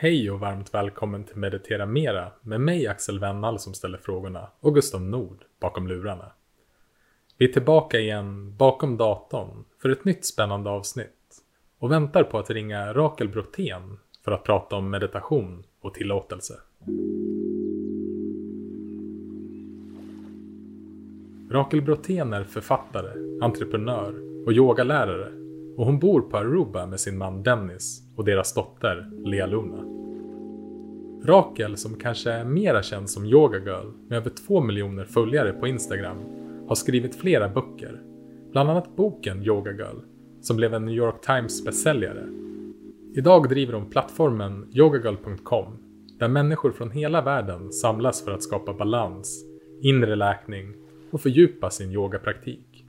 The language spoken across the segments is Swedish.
Hej och varmt välkommen till Meditera Mera med mig Axel Wennall som ställer frågorna och Gustav Nord bakom lurarna. Vi är tillbaka igen bakom datorn för ett nytt spännande avsnitt och väntar på att ringa Rakel Brotén för att prata om meditation och tillåtelse. Rakel Brotén är författare, entreprenör och yogalärare och hon bor på Aruba med sin man Dennis och deras dotter Lea Luna. Rakel, som kanske är mera känd som Yoga Girl med över två miljoner följare på Instagram, har skrivit flera böcker. Bland annat boken Yoga Girl, som blev en New York Times bästsäljare. Idag driver hon plattformen yogagirl.com, där människor från hela världen samlas för att skapa balans, inre läkning och fördjupa sin yogapraktik.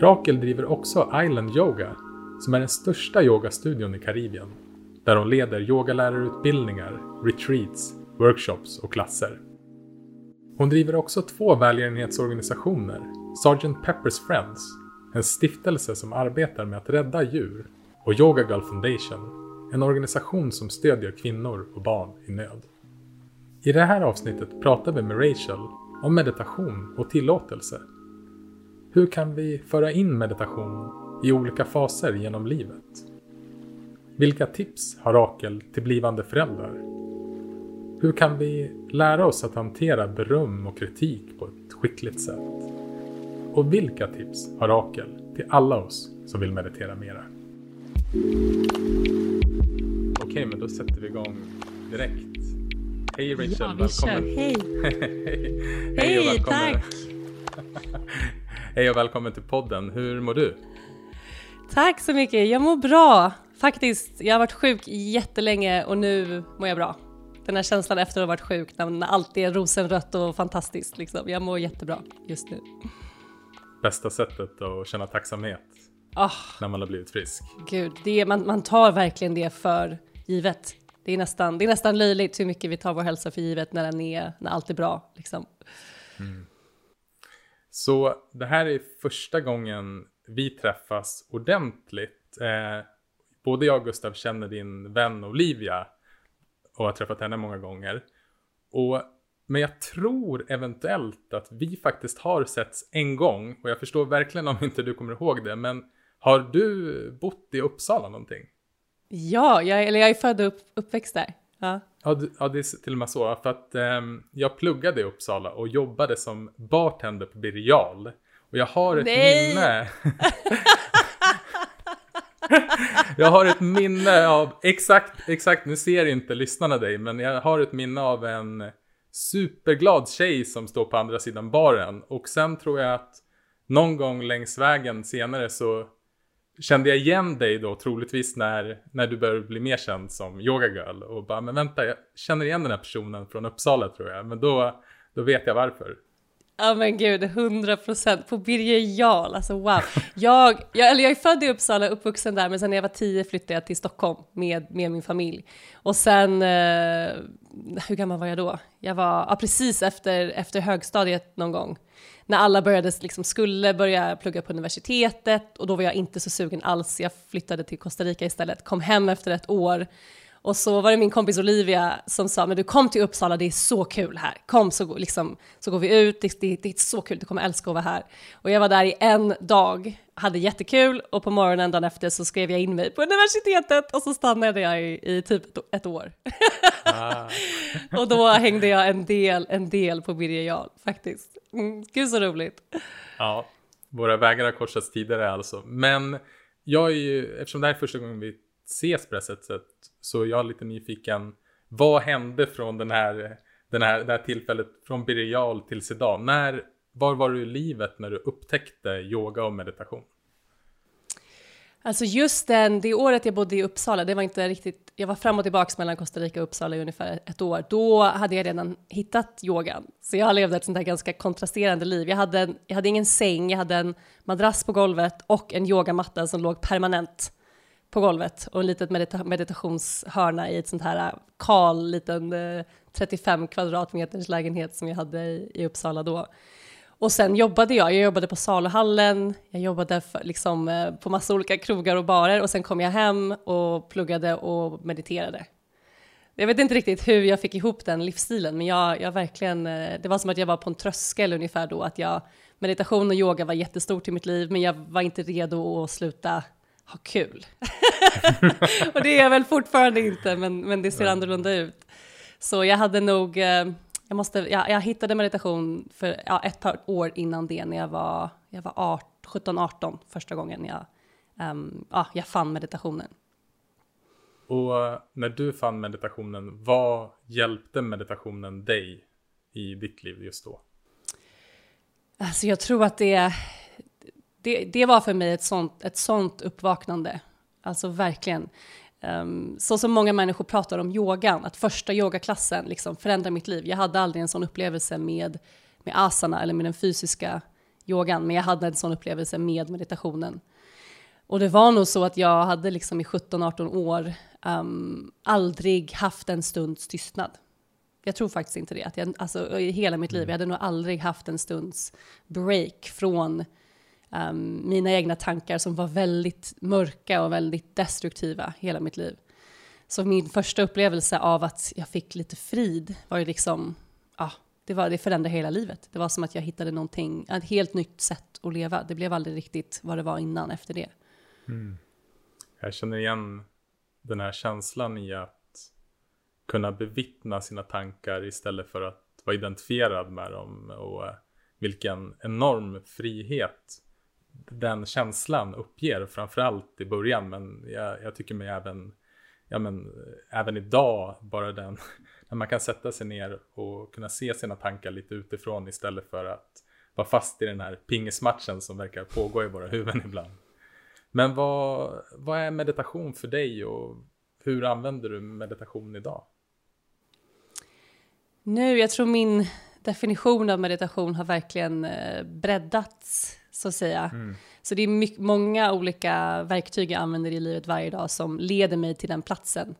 Rakel driver också Island Yoga, som är den största yogastudion i Karibien, där hon leder yogalärarutbildningar, retreats, workshops och klasser. Hon driver också två välgörenhetsorganisationer, Sgt. Peppers Friends, en stiftelse som arbetar med att rädda djur, och Yoga Girl Foundation, en organisation som stödjer kvinnor och barn i nöd. I det här avsnittet pratar vi med Rachel om meditation och tillåtelse. Hur kan vi föra in meditation i olika faser genom livet? Vilka tips har Rakel till blivande föräldrar? Hur kan vi lära oss att hantera beröm och kritik på ett skickligt sätt? Och vilka tips har Rakel till alla oss som vill meditera mera? Okej, men då sätter vi igång direkt. Hej Rachel, Ja, välkommen. Hej. Hej, Hej, och välkommen. tack. Hej och välkommen till podden. Hur mår du? Tack så mycket. Jag mår bra. Faktiskt, jag har varit sjuk jättelänge och nu mår jag bra. Den här känslan efter att ha varit sjuk, när allt är rosenrött och fantastiskt. Liksom. Jag mår jättebra just nu. Bästa sättet att känna tacksamhet Ah, när man har blivit frisk. gud, det är, man, man tar verkligen det för givet. Det är, nästan, det är nästan löjligt hur mycket vi tar vår hälsa för givet när, den är, när allt är bra. Liksom. Så det här är första gången vi träffas ordentligt. Eh, både jag och Gustav känner din vän Olivia och har träffat henne många gånger. Och, men jag tror eventuellt att vi faktiskt har setts en gång och jag förstår verkligen om inte du kommer ihåg det. Men har du bott i Uppsala någonting? Ja, jag, eller jag är född och upp, uppväxt där. Ja. Ja, du- ja, det är till och med så. För att ehm, jag pluggade i Uppsala och jobbade som bartender på Birger. Och jag har ett Nej! minne. jag har ett minne av, exakt, exakt, nu ser inte lyssnarna dig, men jag har ett minne av en superglad tjej som står på andra sidan baren. Och sen tror jag att någon gång längs vägen senare så kände jag igen dig då troligtvis när, när du började bli mer känd som yoga girl och bara men vänta jag känner igen den här personen från Uppsala tror jag men då, då vet jag varför. Ja men gud, 100 procent på Birger Jarl, alltså wow. Jag, jag, eller jag är född i Uppsala, uppvuxen där, men sen när jag var tio flyttade jag till Stockholm med, med min familj. Och sen, eh, hur gammal var jag då? Jag var ja, precis efter, efter högstadiet någon gång. När alla började, liksom, skulle börja plugga på universitetet och då var jag inte så sugen alls. Jag flyttade till Costa Rica istället, kom hem efter ett år. Och så var det min kompis Olivia som sa, men du kom till Uppsala, det är så kul här. Kom så, liksom, så går vi ut, det, det, det är så kul, du kommer älska att vara här. Och jag var där i en dag, hade jättekul och på morgonen dagen efter så skrev jag in mig på universitetet och så stannade jag i, i typ ett, ett år. Ah, och då hängde jag en del, en del på Birger Jarl faktiskt. Mm, gud så roligt. ja, våra vägar har korsats tidigare alltså. Men jag är ju, eftersom det här är första gången vi ses på det här sättet så jag är lite nyfiken. Vad hände från den här, den här, det här tillfället från Birger Jarl tills idag? När, var var du i livet när du upptäckte yoga och meditation? Alltså just den, det året jag bodde i Uppsala, det var inte riktigt, jag var fram och tillbaks mellan Costa Rica och Uppsala i ungefär ett år. Då hade jag redan hittat yogan. Så jag levde ett sånt här ganska kontrasterande liv. Jag hade, en, jag hade ingen säng, jag hade en madrass på golvet och en yogamatta som låg permanent på golvet och en liten medita meditationshörna i ett sånt här äh, kal liten äh, eh, 35 kvadratmeters lägenhet som jag hade i, i Uppsala då. Och sen jobbade jag, jag jobbade på saluhallen, jag jobbade för, liksom, eh, på massa olika krogar och barer och sen kom jag hem och pluggade och mediterade. jag vet inte riktigt hur jag fick ihop den livsstilen, men jag, jag verkligen, eh, det var som att jag var på en tröskel ungefär då, att jag, meditation och yoga var jättestort i mitt liv, men jag var inte redo att sluta ha kul. och det är jag väl fortfarande inte, men, men det ser annorlunda ut. Så jag hade nog, eh, jag, måste, jag, jag hittade meditation för ja, ett par år innan det, när jag var, jag var 17-18 första gången jag, um, ja, jag fann meditationen. Och när du fann meditationen, vad hjälpte meditationen dig i ditt liv just då? Alltså jag tror att det, det, det var för mig ett sånt, ett sånt uppvaknande. Alltså verkligen. Um, så som många människor pratar om yogan, att första yogaklassen liksom förändrar mitt liv. Jag hade aldrig en sån upplevelse med, med asana eller med den fysiska yogan, men jag hade en sån upplevelse med meditationen. Och det var nog så att jag hade liksom i 17-18 år um, aldrig haft en stunds tystnad. Jag tror faktiskt inte det. Att jag, alltså, I hela mitt liv, jag hade nog aldrig haft en stunds break från um, mina egna tankar som var väldigt mörka och väldigt destruktiva hela mitt liv. Så min första upplevelse av att jag fick lite frid var ju liksom, ja, det, var, det förändrade hela livet. Det var som att jag hittade någonting, ett helt nytt sätt att leva. Det blev aldrig riktigt vad det var innan efter det. Mm. Jag känner igen den här känslan i att kunna bevittna sina tankar istället för att vara identifierad med dem och eh, vilken enorm frihet den känslan uppger framförallt i början men jag, jag tycker mig även ja men även idag bara den när man kan sätta sig ner och kunna se sina tankar lite utifrån istället för att vara fast i den här pingismatchen som verkar pågå i våra huvuden ibland. Men vad, vad är meditation för dig och hur använder du meditation idag? Nu, jag tror min definition av meditation har verkligen eh, breddats, så att säga. Mm. Så det är mycket, många olika verktyg jag använder i livet varje dag som leder mig till den platsen.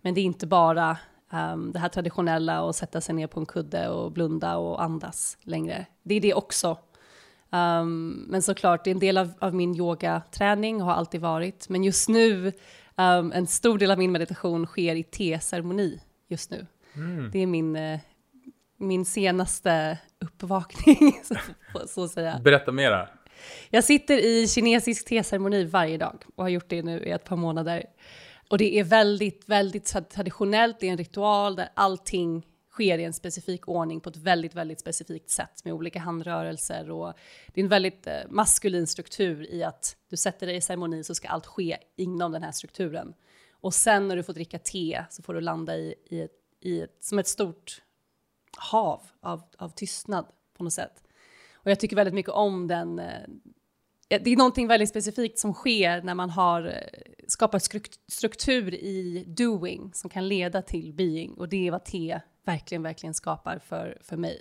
Men det är inte bara um, det här traditionella och sätta sig ner på en kudde och blunda och andas längre. Det är det också. Um, men såklart, det är en del av, av min yogaträning och har alltid varit. Men just nu, um, en stor del av min meditation sker i te-ceremoni just nu. Mm. Det är min, uh, min senaste uppvakning, så, så att säga. Berätta mera. Jag sitter i kinesisk teceremoni varje dag och har gjort det nu i ett par månader. Och det är väldigt, väldigt traditionellt, det är en ritual där allting sker i en specifik ordning på ett väldigt, väldigt specifikt sätt med olika handrörelser och det är en väldigt eh, maskulin struktur i att du sätter dig i ceremoni så ska allt ske inom den här strukturen. Och sen när du får dricka te så får du landa i, i, ett, i ett, som ett stort hav av, av tystnad på något sätt. Och jag tycker väldigt mycket om den. Eh, det är någonting väldigt specifikt som sker när man har eh, skapat struktur i doing som kan leda till being och det är vad T verkligen, verkligen skapar för, för mig.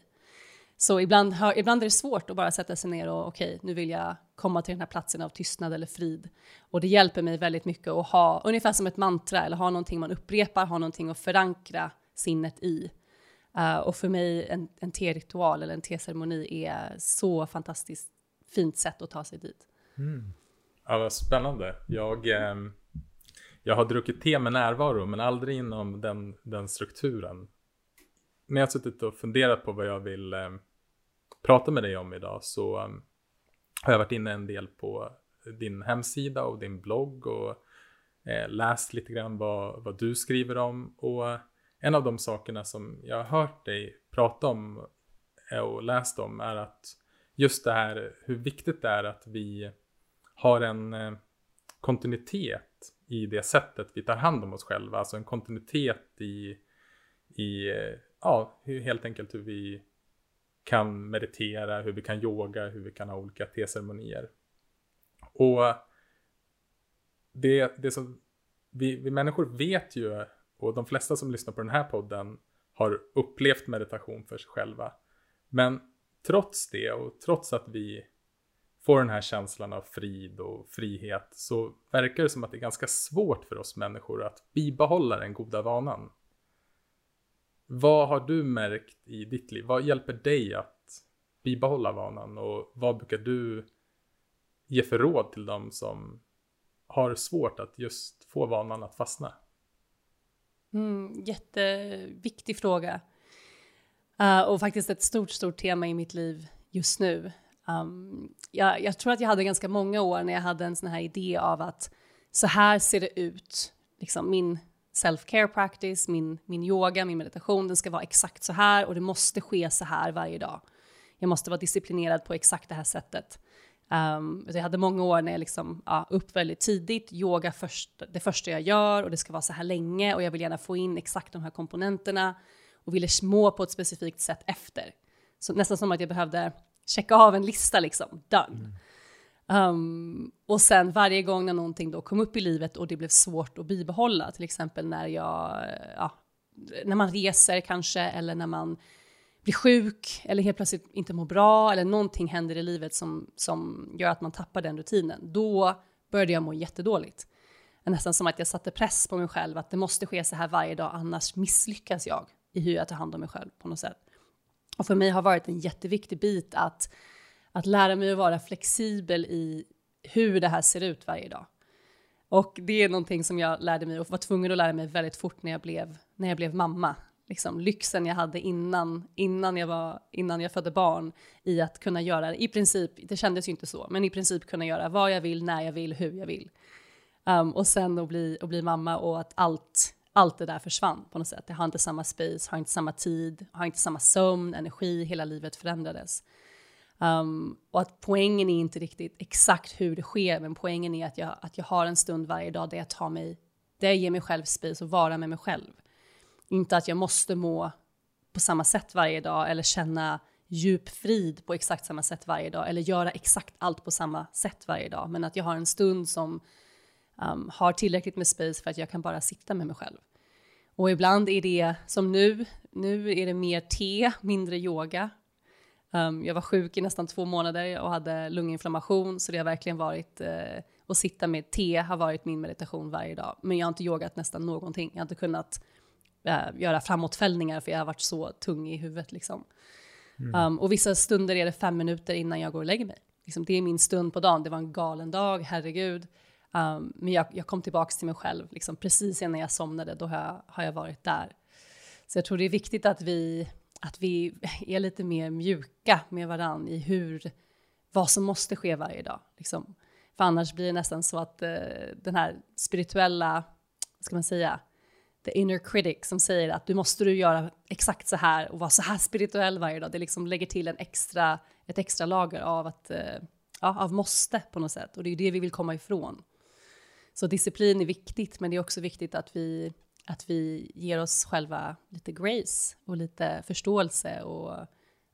Så ibland, har, ibland är det svårt att bara sätta sig ner och okej, okay, nu vill jag komma till den här platsen av tystnad eller frid. Och det hjälper mig väldigt mycket att ha, ungefär som ett mantra, eller ha någonting man upprepar, ha någonting att förankra sinnet i. Uh, och för mig, en, en te-ritual eller en te-ceremoni är så fantastiskt fint sätt att ta sig dit. Mm. Ja, vad spännande. Jag, eh, jag har druckit te med närvaro, men aldrig inom den, den strukturen. När jag har suttit och funderat på vad jag vill eh, prata med dig om idag så eh, har jag varit inne en del på din hemsida och din blogg och eh, läst lite grann vad, vad du skriver om. Och en av de sakerna som jag har hört dig prata om eh, och läst om är att just det här hur viktigt det är att vi har en eh, kontinuitet i det sättet vi tar hand om oss själva. Alltså en kontinuitet i, i eh, ja, helt enkelt hur vi kan meditera, hur vi kan yoga, hur vi kan ha olika teceremonier. Och det, det som vi, vi människor vet ju och de flesta som lyssnar på den här podden har upplevt meditation för sig själva. Men trots det och trots att vi får den här känslan av frid och frihet så verkar det som att det är ganska svårt för oss människor att bibehålla den goda vanan. Vad har du märkt i ditt liv? Vad hjälper dig att bibehålla vanan och vad brukar du ge för råd till dem som har svårt att just få vanan att fastna? Mm, jätteviktig fråga. Uh, och faktiskt ett stort, stort tema i mitt liv just nu. Um, jag, jag, tror att jag hade ganska många år när jag hade en sån här idé av att så här ser det ut. Liksom min self-care practice, min, min yoga, min meditation, den ska vara exakt så här och det måste ske så här varje dag. Jag måste vara disciplinerad på exakt det här sättet. Um, jag hade många år när jag liksom, ja, upp väldigt tidigt, yoga först, det första jag gör och det ska vara så här länge och jag vill gärna få in exakt de här komponenterna och ville må på ett specifikt sätt efter. Så nästan som att jag behövde checka av en lista liksom, done. Mm. Um, och sen varje gång när någonting då kom upp i livet och det blev svårt att bibehålla, till exempel när jag, ja, när man reser kanske, eller när man blir sjuk, eller helt plötsligt inte mår bra, eller någonting händer i livet som, som gör att man tappar den rutinen, då började jag må jättedåligt. Nästan som att jag satte press på mig själv, att det måste ske så här varje dag, annars misslyckas jag i hur jag tar hand om mig själv på något sätt. Och för mig har varit en jätteviktig bit att, att lära mig att vara flexibel i hur det här ser ut varje dag. Och det är någonting som jag lärde mig och var tvungen att lära mig väldigt fort när jag blev, när jag blev mamma. Liksom, lyxen jag hade innan, innan, jag var, innan jag födde barn i att kunna göra, i princip, det kändes ju inte så, men i princip kunna göra vad jag vill, när jag vill, hur jag vill. Um, och sen att bli, att bli mamma och att allt allt det där försvann på något sätt. Jag har inte samma space, har inte samma tid, har inte samma sömn, energi, hela livet förändrades. Um, och att poängen är inte riktigt exakt hur det sker, men poängen är att jag, att jag har en stund varje dag där jag tar mig, där jag ger mig själv space och vara med mig själv. Inte att jag måste må på samma sätt varje dag eller känna djup frid på exakt samma sätt varje dag eller göra exakt allt på samma sätt varje dag, men att jag har en stund som um, har tillräckligt med space för att jag kan bara sitta med mig själv. Och ibland är det som nu, nu är det mer te, mindre yoga. Um, jag var sjuk i nästan två månader och hade lunginflammation, så det har verkligen varit uh, att sitta med te har varit min meditation varje dag. Men jag har inte yogat nästan någonting. Jag har inte kunnat uh, göra framåtfällningar för jag har varit så tung i huvudet liksom. Mm. Um, och vissa stunder är det fem minuter innan jag går och lägger mig. Liksom, det är min stund på dagen. Det var en galen dag, herregud. Um, men jag, jag, kom tillbaka till mig själv liksom, precis innan jag somnade, då har jag, har jag varit där. Så jag tror det är viktigt att vi, att vi är lite mer mjuka med varandra i hur, vad som måste ske varje dag. Liksom. För annars blir det nästan så att uh, den här spirituella, ska man säga, the inner critic som säger att du måste du göra exakt så här och vara så här spirituell varje dag. Det liksom lägger till en extra, ett extra lager av, att, eh, ja, av måste på något sätt. Och det är det vi vill komma ifrån. Så disciplin är viktigt, men det är också viktigt att vi, att vi ger oss själva lite grace och lite förståelse och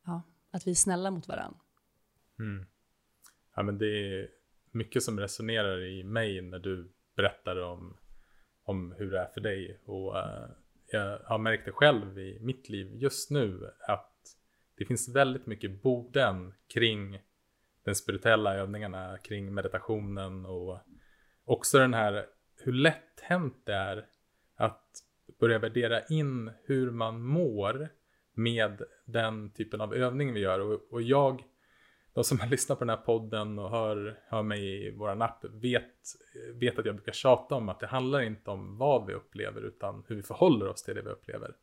ja, att vi är snälla mot varandra. Mm. Ja, men det är mycket som resonerar i mig när du berättar om, om hur det är för dig. Och uh, jag har märkt det själv i mitt liv just nu att det finns väldigt mycket borden kring den spirituella övningarna, kring meditationen och också den här hur lätt hänt det är att börja värdera in hur man mår med den typen av övning vi gör. Och, och jag, de som har lyssnat på den här podden och hör, hör mig i våran app vet, vet att jag brukar tjata om att det handlar inte om vad vi upplever utan hur vi förhåller oss till det vi upplever.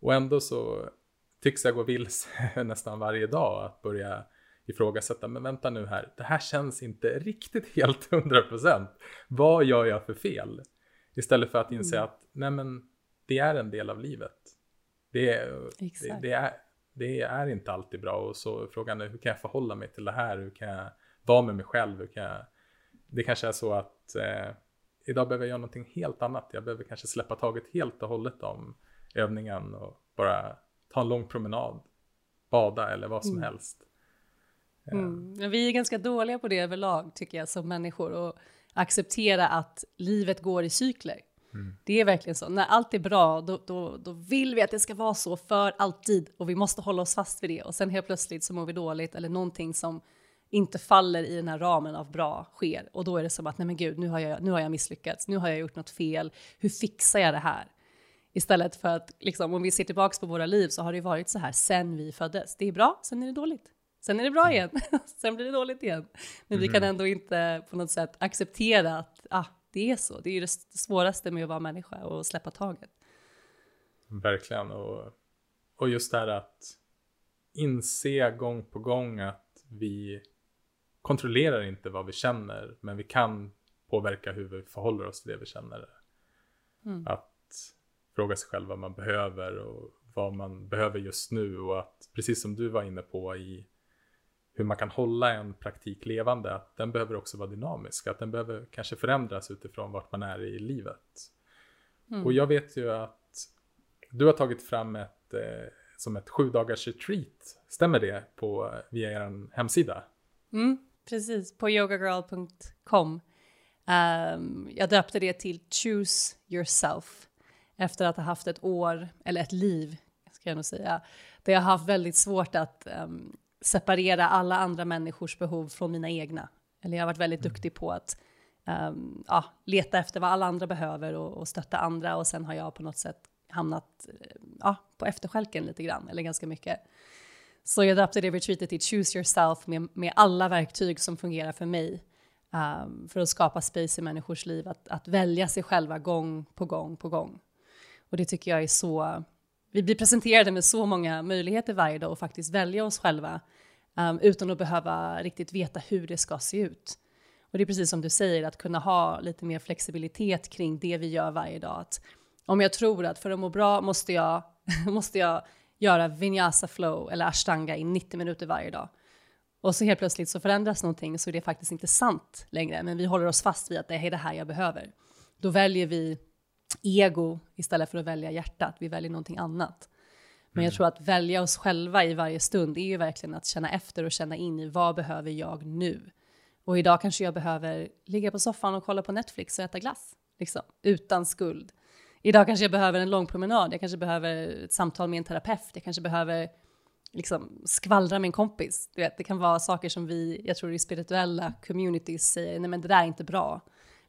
Och ändå så tycks jag gå vilse nästan varje dag att börja ifrågasätta, men vänta nu här, det här känns inte riktigt helt 100%. Vad gör jag för fel? Istället för att inse mm. att, nej men, det är en del av livet. Det det, det, är, det är inte alltid bra och så frågan är hur kan jag förhålla mig till det här? Hur kan jag vara med mig själv? Hur kan jag, det kanske är så att eh, idag behöver jag göra någonting helt annat. Jag behöver kanske släppa taget helt och hållet om övningen och bara ta en lång promenad, bada eller vad som mm. helst. Mm. Vi är ganska dåliga på det överlag tycker jag som människor och acceptera att livet går i cykler. Mm. Det är verkligen så. När allt är bra, då, då, då vill vi att det ska vara så för alltid och vi måste hålla oss fast vid det. Och sen helt plötsligt så mår vi dåligt eller någonting som inte faller i den här ramen av bra sker. Och då är det som att, nej men gud, nu har jag, nu har jag misslyckats, nu har jag gjort något fel, hur fixar jag det här? Istället för att, liksom, om vi ser tillbaka på våra liv så har det varit så här sen vi föddes. Det är bra, sen är det dåligt. Sen är det bra mm. igen, sen blir det dåligt igen. Men mm. vi kan mm. ändå inte på något sätt acceptera att ah, det är så. Det är ju det svåraste med att vara människa och släppa taget. Verkligen. Och, och just det här att inse gång på gång att vi kontrollerar inte vad vi känner, men vi kan påverka hur vi förhåller oss till det vi känner. Mm. Att fråga sig själv vad man behöver och vad man behöver just nu och att precis som du var inne på i hur man kan hålla en praktik levande, att den behöver också vara dynamisk, att den behöver kanske förändras utifrån vart man är i livet. Mm. Och jag vet ju att du har tagit fram ett eh, som ett sju dagars retreat, stämmer det på, via er hemsida? Mm, precis, på yogagirl.com. Um, ehm, jag döpte det till Choose Yourself efter att ha haft ett år, eller ett liv, ska jag nog säga, där jag har haft väldigt svårt att um, separera alla andra människors behov från mina egna. Eller jag har varit väldigt mm. duktig på att um, ja, leta efter vad alla andra behöver och, och stötta andra och sen har jag på något sätt hamnat ja, på efterskälken lite grann, eller ganska mycket. Så jag döpte det retreatet till Choose Yourself med, med alla verktyg som fungerar för mig. Um, för att skapa space i människors liv, att, att välja sig själva gång på gång på gång. Och det tycker jag är så... Vi blir presenterade med så många möjligheter varje dag och faktiskt välja oss själva um, utan att behöva riktigt veta hur det ska se ut. Och det är precis som du säger, att kunna ha lite mer flexibilitet kring det vi gör varje dag. Att om jag tror att för att må bra måste jag, måste jag göra vinyasa flow eller ashtanga i 90 minuter varje dag. Och så helt plötsligt så förändras någonting så är det faktiskt inte sant längre, men vi håller oss fast vid att det är det här jag behöver. Då väljer vi ego istället för att välja hjärtat, vi väljer någonting annat. Men jag mm. tror att välja oss själva i varje stund är ju verkligen att känna efter och känna in i vad behöver jag nu? Och idag kanske jag behöver ligga på soffan och kolla på Netflix och äta glass, liksom, utan skuld. Idag kanske jag behöver en lång promenad, jag kanske behöver ett samtal med en terapeut, jag kanske behöver liksom skvallra med en kompis. Du vet, det kan vara saker som vi, jag tror i spirituella communities säger, nej men det där är inte bra.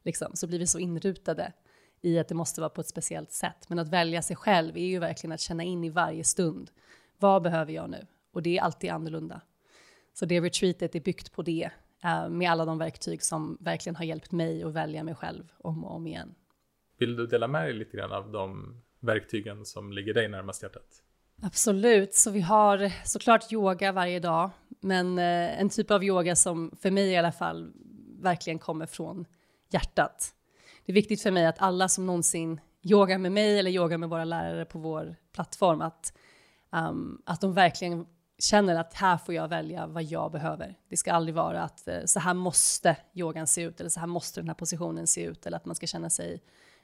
Liksom, så blir vi så inrutade i att det måste vara på ett speciellt sätt. Men att välja sig själv är ju verkligen att känna in i varje stund. Vad behöver jag nu? Och det är alltid annorlunda. Så det retreatet är byggt på det, eh, med alla de verktyg som verkligen har hjälpt mig att välja mig själv om och om igen. Vill du dela med dig lite grann av de verktygen som ligger dig närmast hjärtat? Absolut, så vi har såklart yoga varje dag, men eh, en typ av yoga som för mig i alla fall verkligen kommer från hjärtat. Det är viktigt för mig att alla som någonsin yogar med mig eller yogar med våra lärare på vår plattform, att, um, att de verkligen känner att här får jag välja vad jag behöver. Det ska aldrig vara att uh, så här måste yogan se ut eller så här måste den här positionen se ut eller att man ska känna sig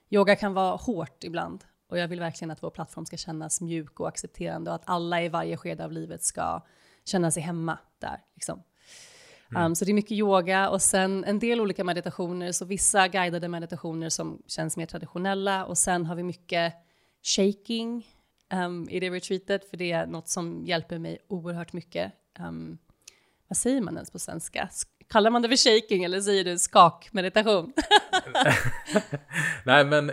Yoga kan vara hårt ibland och jag vill verkligen att vår plattform ska kännas mjuk och accepterande och att alla i varje skede av livet ska känna sig hemma där. Liksom. Mm. Um, så det är mycket yoga och sen en del olika meditationer, så vissa guidade meditationer som känns mer traditionella och sen har vi mycket shaking um, i det retreatet, för det är något som hjälper mig oerhört mycket. Um, vad säger man ens på svenska? Kallar man det för shaking eller säger du skakmeditation? Nej, men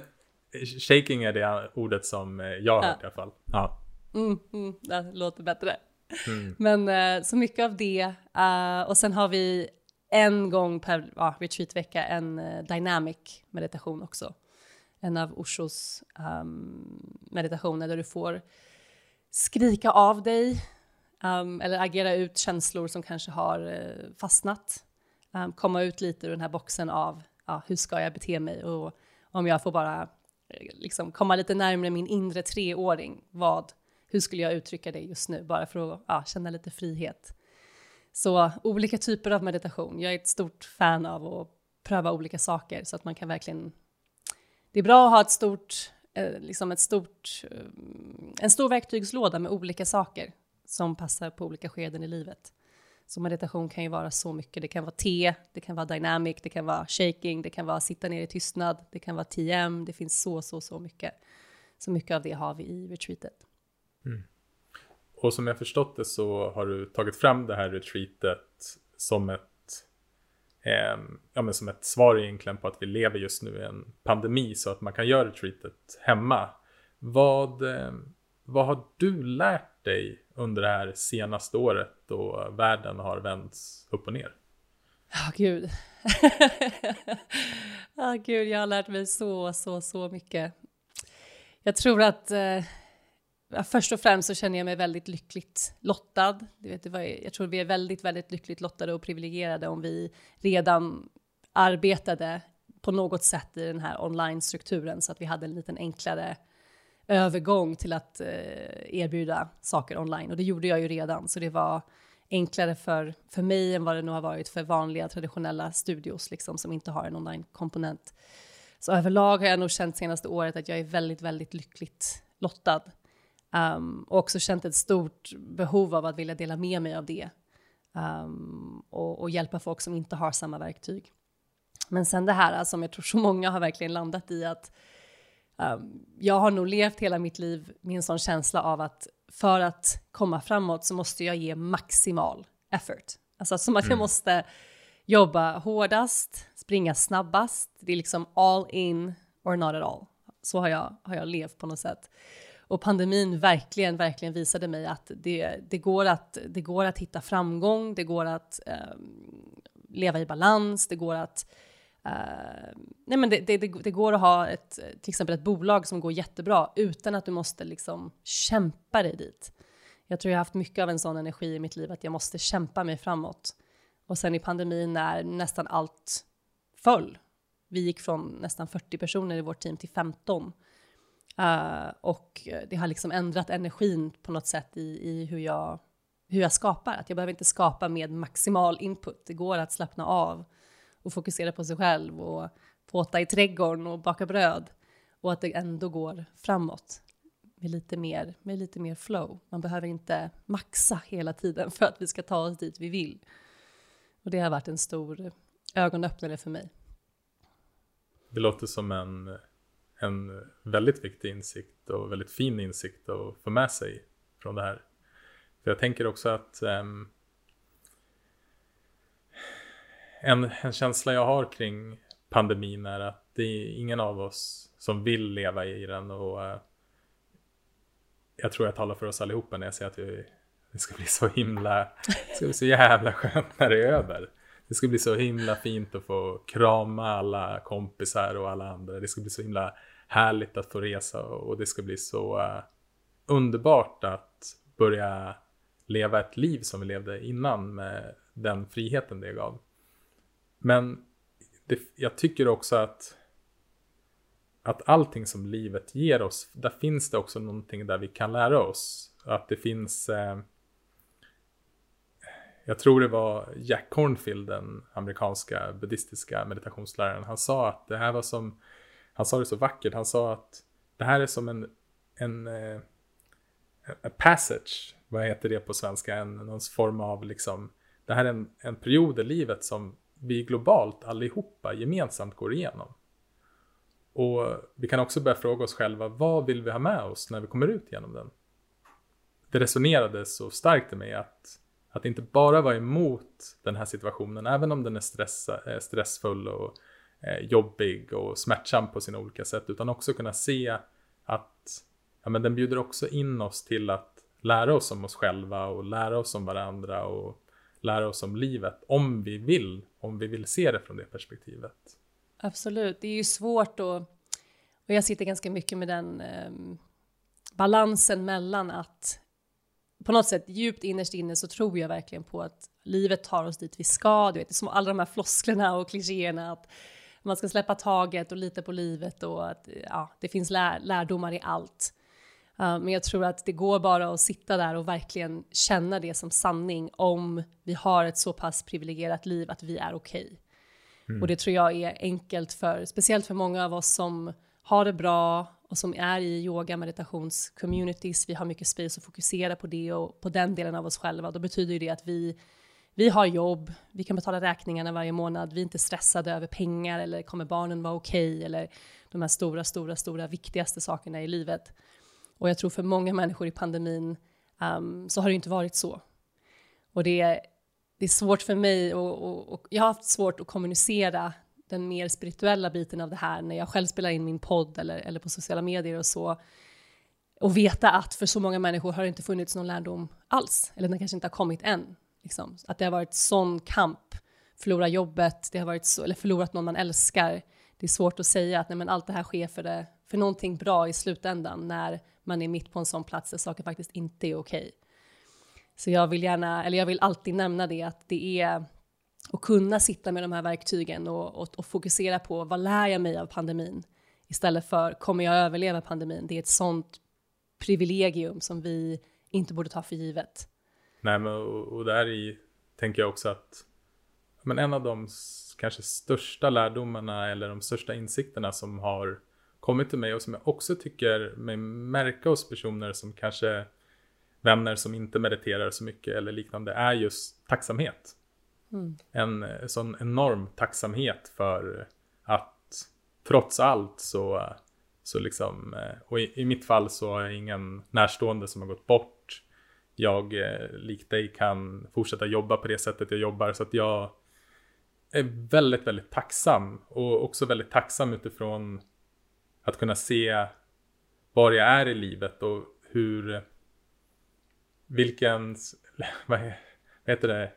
shaking är det ordet som jag har hört ja. i alla fall. Ja. Mm, mm, det låter bättre. Mm. Men eh, så mycket av det. Uh, och sen har vi en gång per uh, retreatvecka en uh, dynamic meditation också. En av Oshos um, ehm, meditationer där du får skrika av dig um, eller agera ut känslor som kanske har uh, fastnat. Um, komma ut lite ur den här boxen av ja, hur ska jag bete mig och om jag får bara uh, liksom komma lite närmare min inre treåring, vad, hur skulle jag uttrycka det just nu, bara för att ja, känna lite frihet. Så olika typer av meditation. Jag är ett stort fan av att pröva olika saker så att man kan verkligen... Det är bra att ha ett stort, eh, liksom ett stort, eh, en stor verktygslåda med olika saker som passar på olika skeden i livet. Så meditation kan ju vara så mycket. Det kan vara te, det kan vara dynamic, det kan vara shaking, det kan vara sitta ner i tystnad, det kan vara TM, det finns så, så, så mycket. Så mycket av det har vi i retreatet. Mm. Och som jag förstått det så har du tagit fram det här retreatet som ett, eh, ja, men som ett svar egentligen på att vi lever just nu i en pandemi så att man kan göra retreatet hemma. Vad, eh, vad har du lärt dig under det här senaste året då världen har vänts upp och ner? Ja, oh, gud. Ja, oh, gud, jag har lärt mig så, så, så mycket. Jag tror att eh, först och främst så känner jag mig väldigt lyckligt lottad. Du vet, jag tror vi är väldigt, väldigt lyckligt lottade och privilegierade om vi redan arbetade på något sätt i den här online-strukturen så att vi hade en liten enklare övergång till att eh, erbjuda saker online. Och det gjorde jag ju redan, så det var enklare för, för mig än vad det nog har varit för vanliga traditionella studios liksom, som inte har en online-komponent. Så överlag har jag nog känt senaste året att jag är väldigt, väldigt lyckligt lottad. Um, och också känt ett stort behov av att vilja dela med mig av det. Um, och, och, hjälpa folk som inte har samma verktyg. Men sen det här som jag tror så många har verkligen landat i att um, jag har nog levt hela mitt liv med en sån känsla av att för att komma framåt så måste jag ge maximal effort. Alltså som att jag mm. måste jobba hårdast, springa snabbast. Det är liksom all in or not at all. Så har jag, har jag levt på något sätt. Och pandemin verkligen, verkligen visade mig att det, det, går, att, det går att hitta framgång, det går att eh, leva i balans, det går att Uh, nej men det, det, det, går att ha ett, till exempel ett bolag som går jättebra utan att du måste liksom kämpa dig dit. Jag tror jag har haft mycket av en sån energi i mitt liv att jag måste kämpa mig framåt. Och sen i pandemin när nästan allt föll. Vi gick från nästan 40 personer i vårt team till 15. Uh, och det har liksom ändrat energin på något sätt i, i hur, jag, hur jag skapar. Att jag behöver inte skapa med maximal input. Det går att slappna av och fokusera på sig själv och påta i trädgården och baka bröd. Och att det ändå går framåt med lite mer, med lite mer flow. Man behöver inte maxa hela tiden för att vi ska ta oss dit vi vill. Och det har varit en stor ögonöppnare för mig. Det låter som en, en väldigt viktig insikt och väldigt fin insikt att få med sig från det här. För jag tänker också att um, en, en känsla jag har kring pandemin är att det är ingen av oss som vill leva i den och uh, jag tror jag talar för oss allihopa när jag säger att vi, det ska bli så himla, det ska bli så jävla skönt när det är över. Det ska bli så himla fint att få krama alla kompisar och alla andra. Det ska bli så himla härligt att få resa och det ska bli så uh, underbart att börja leva ett liv som vi levde innan med den friheten det gav. Men det, jag tycker också att att allting som livet ger oss, där finns det också någonting där vi kan lära oss. Att det finns eh, jag tror det var Jack Cornfield, den amerikanska buddhistiska meditationsläraren. Han sa att det här var som, han sa det så vackert, han sa att det här är som en, en, eh, a passage, vad heter det på svenska, en, någon form av liksom, det här är en, en period i livet som vi globalt allihopa gemensamt går igenom. Och vi kan också börja fråga oss själva, vad vill vi ha med oss när vi kommer ut genom den? Det resonerade så starkt i mig att, att inte bara vara emot den här situationen, även om den är stressa, eh, stressfull och eh, jobbig och smärtsam på sina olika sätt, utan också kunna se att ja, men den bjuder också in oss till att lära oss om oss själva och lära oss om varandra och lära oss om livet om vi vill, om vi vill se det från det perspektivet. Absolut, det är ju svårt att, och jag sitter ganska mycket med den eh, balansen mellan att på något sätt djupt innerst inne så tror jag verkligen på att livet tar oss dit vi ska, du vet, som alla de här flosklerna och klichéerna att man ska släppa taget och lita på livet och att ja, det finns lär, lärdomar i allt. Uh, men jag tror att det går bara att sitta där och verkligen känna det som sanning om vi har ett så pass privilegierat liv att vi är okej. Okay. Mm. Och det tror jag är enkelt för, speciellt för många av oss som har det bra och som är i yoga meditationscommunities. Vi har mycket space att fokusera på det och på den delen av oss själva. Då betyder det att vi, vi har jobb, vi kan betala räkningarna varje månad, vi är inte stressade över pengar eller kommer barnen vara okej okay, eller de här stora, stora, stora viktigaste sakerna i livet. Och jag tror för många människor i pandemin um, så har det inte varit så. Och det är, det är svårt för mig och, och, och, jag har haft svårt att kommunicera den mer spirituella biten av det här när jag själv spelar in min podd eller, eller på sociala medier och så. Och veta att för så många människor har det inte funnits någon lärdom alls, eller den kanske inte har kommit än. Liksom. Att det har varit sån kamp, förlora jobbet, det har varit så, eller förlorat någon man älskar. Det är svårt att säga att nej, men allt det här sker för, det, för någonting bra i slutändan när man är mitt på en sån plats där saker faktiskt inte är okej. Så jag vill gärna, eller jag vill alltid nämna det, att det är och kunna sitta med de här verktygen och, och, och fokusera på vad lär jag mig av pandemin? Istället för kommer jag överleva pandemin? Det är ett sånt privilegium som vi inte borde ta för givet. Nej, men och, och där i tänker jag också att men en av de kanske största lärdomarna eller de största insikterna som har kommit till mig och som jag också tycker mig märka hos personer som kanske vänner som inte mediterar så mycket eller liknande är just tacksamhet. Mm. En eh, sån enorm tacksamhet för att trots allt så, så liksom, eh, och i, i mitt fall så har jag ingen närstående som har gått bort. Jag, eh, likt dig, kan fortsätta jobba på det sättet jag jobbar så att jag är väldigt, väldigt tacksam och också väldigt tacksam utifrån att kunna se var jag är i livet och hur vilken, vad heter det,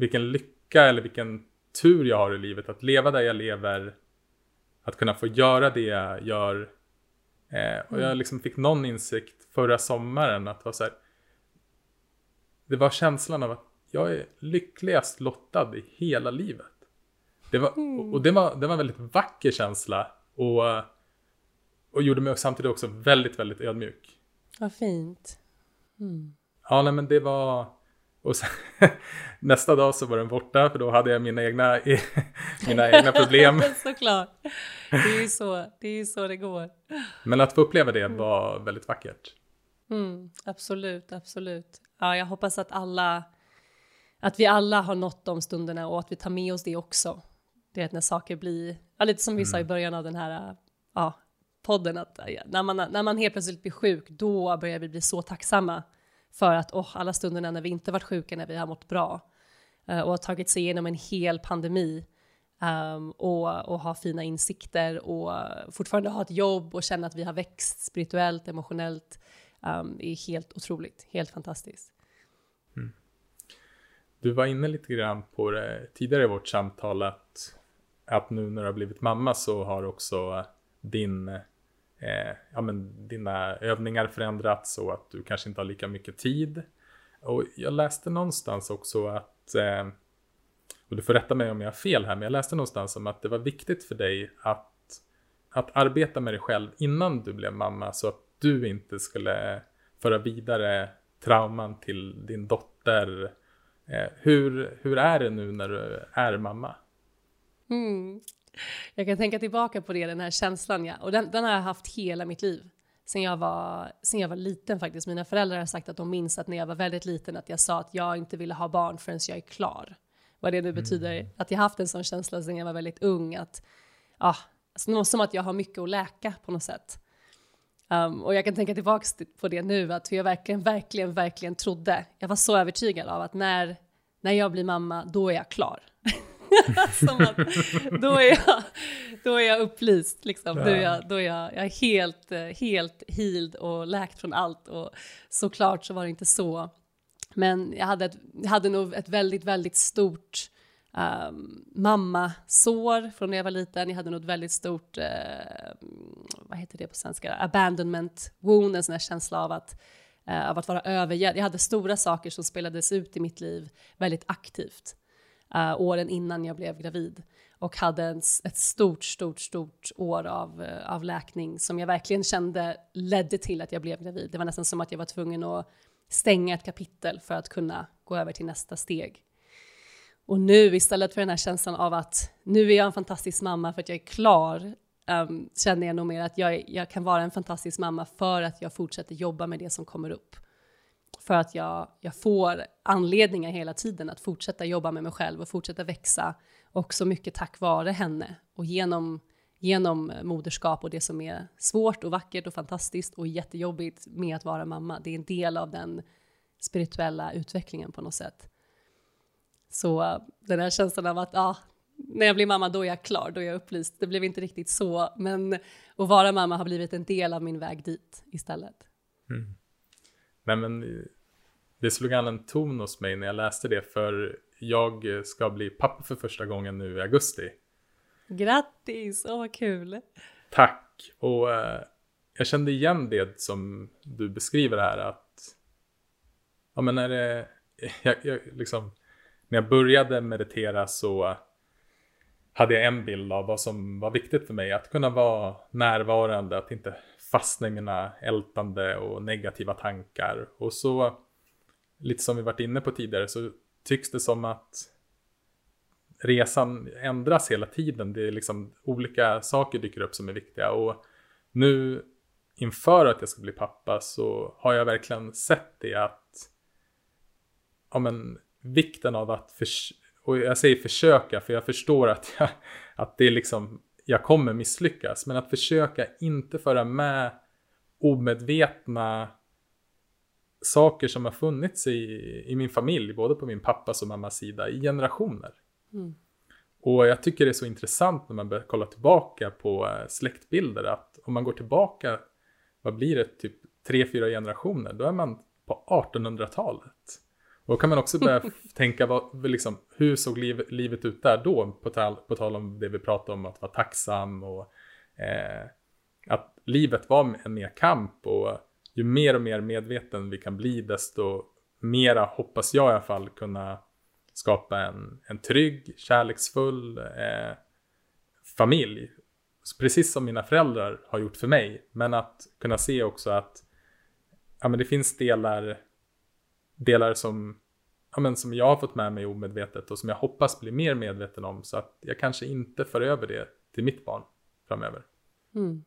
vilken lycka eller vilken tur jag har i livet att leva där jag lever, att kunna få göra det jag gör. Eh, och jag mm. liksom fick någon insikt förra sommaren att vara så här, det var känslan av att jag är lyckligast lottad i hela livet. Det var, mm. och det var, det var en väldigt vacker känsla och, och gjorde mig samtidigt också väldigt, väldigt ödmjuk. Vad fint. Mm. Ja, nej men det var... Och sen, nästa dag så var den borta för då hade jag mina egna, mina egna problem. Såklart. Det är ju så det, är så det går. Men att få uppleva det var väldigt vackert. Mm, absolut, absolut. Ja, jag hoppas att alla, att vi alla har nått de stunderna och att vi tar med oss det också. Det är att när saker blir, ja, lite som vi mm. sa i mm. början av den här ja, podden, att när man, när man helt plötsligt blir sjuk, då börjar vi bli så tacksamma för att oh, alla stunderna när vi inte varit sjuka, när vi har mått bra uh, och har tagit sig igenom en hel pandemi um, och, och ha fina insikter och fortfarande ha ett jobb och känna att vi har växt spirituellt, emotionellt, um, är helt otroligt, helt fantastiskt. Mm. Du var inne lite grann på det tidigare i vårt samtal att, att nu när du har blivit mamma så har också din eh, eh, ja, men dina övningar förändrats och att du kanske inte har lika mycket tid. Och jag läste någonstans också att, eh, och du får rätta mig om jag har fel här, men jag läste någonstans om att det var viktigt för dig att, att arbeta med dig själv innan du blev mamma så att du inte skulle föra vidare trauman till din dotter. Eh, hur, hur är det nu när du är mamma? Mm. Jag kan tänka tillbaka på det, den här känslan, ja. och den, den har jag haft hela mitt liv. Sen jag, var, sen jag var liten faktiskt. Mina föräldrar har sagt att de minns att när jag var väldigt liten att jag sa att jag inte ville ha barn förrän jag är klar. Vad det nu betyder. Mm. Att jag haft en sån känsla sen jag var väldigt ung. Att, ah, alltså, som att jag har mycket att läka på något sätt. Um, och jag kan tänka tillbaka på det nu, att hur jag verkligen, verkligen, verkligen trodde. Jag var så övertygad av att när, när jag blir mamma, då är jag klar. Som att, då, är jag, då är jag upplyst, liksom. då, är jag, då är jag, jag är helt, helt healed och läkt från allt. Och såklart så var det inte så. Men jag hade, ett, jag hade nog ett väldigt, väldigt stort um, mammasår från när jag var liten. Jag hade nog ett väldigt stort, uh, vad heter det på svenska, abandonment wound, en sån här känsla av att, uh, av att vara övergedd. Jag hade stora saker som spelades ut i mitt liv väldigt aktivt uh, åren innan jag blev gravid och hade en, ett stort, stort, stort år av, uh, av läkning som jag verkligen kände ledde till att jag blev gravid. Det var nästan som att jag var tvungen att stänga ett kapitel för att kunna gå över till nästa steg. Och nu istället för den här känslan av att nu är jag en fantastisk mamma för att jag är klar, um, känner jag nog mer att jag, jag kan vara en fantastisk mamma för att jag fortsätter jobba med det som kommer upp för att jag, jag får anledningar hela tiden att fortsätta jobba med mig själv och fortsätta växa. Också mycket tack vare henne och genom, genom moderskap och det som är svårt och vackert och fantastiskt och jättejobbigt med att vara mamma. Det är en del av den spirituella utvecklingen på något sätt. Så den här känslan av att ah, när jag blir mamma då är jag klar, då är jag upplyst. Det blev inte riktigt så, men att vara mamma har blivit en del av min väg dit istället. Mm. Nej men det slog an en ton hos mig när jag läste det för jag ska bli pappa för första gången nu i augusti. Grattis, åh vad kul! Tack! Och, jag kände igen det som du beskriver här att ja men när det, jag, jag, liksom, när jag började meditera så hade jag en bild av vad som var viktigt för mig. Att kunna vara närvarande, att inte fastna i mina ältande och negativa tankar. Och så, lite som vi varit inne på tidigare, så tycks det som att resan ändras hela tiden. Det är liksom olika saker dyker upp som är viktiga. Och nu inför att jag ska bli pappa så har jag verkligen sett det att ja, men, vikten av att, och jag säger försöka för jag förstår att, jag, att det är liksom, jag kommer misslyckas, men att försöka inte föra med omedvetna saker som har funnits i, i min familj, både på min pappas och mammas sida, i generationer. Mm. Och jag tycker det är så intressant när man börjar kolla tillbaka på eh, släktbilder, att om man går tillbaka, vad blir det, typ tre, fyra generationer, då är man på 1800-talet. Och då kan man också börja tänka, vad, liksom, hur såg liv, livet ut där då? På tal, på tal om det vi pratade om, att vara tacksam och eh, att livet var en mer kamp och ju mer och mer medveten vi kan bli, desto mera hoppas jag i alla fall kunna skapa en, en trygg, kärleksfull eh, familj. Precis som mina föräldrar har gjort för mig. Men att kunna se också att ja, men det finns delar, delar som, ja, men som jag har fått med mig omedvetet och som jag hoppas bli mer medveten om. Så att jag kanske inte för över det till mitt barn framöver. Mm.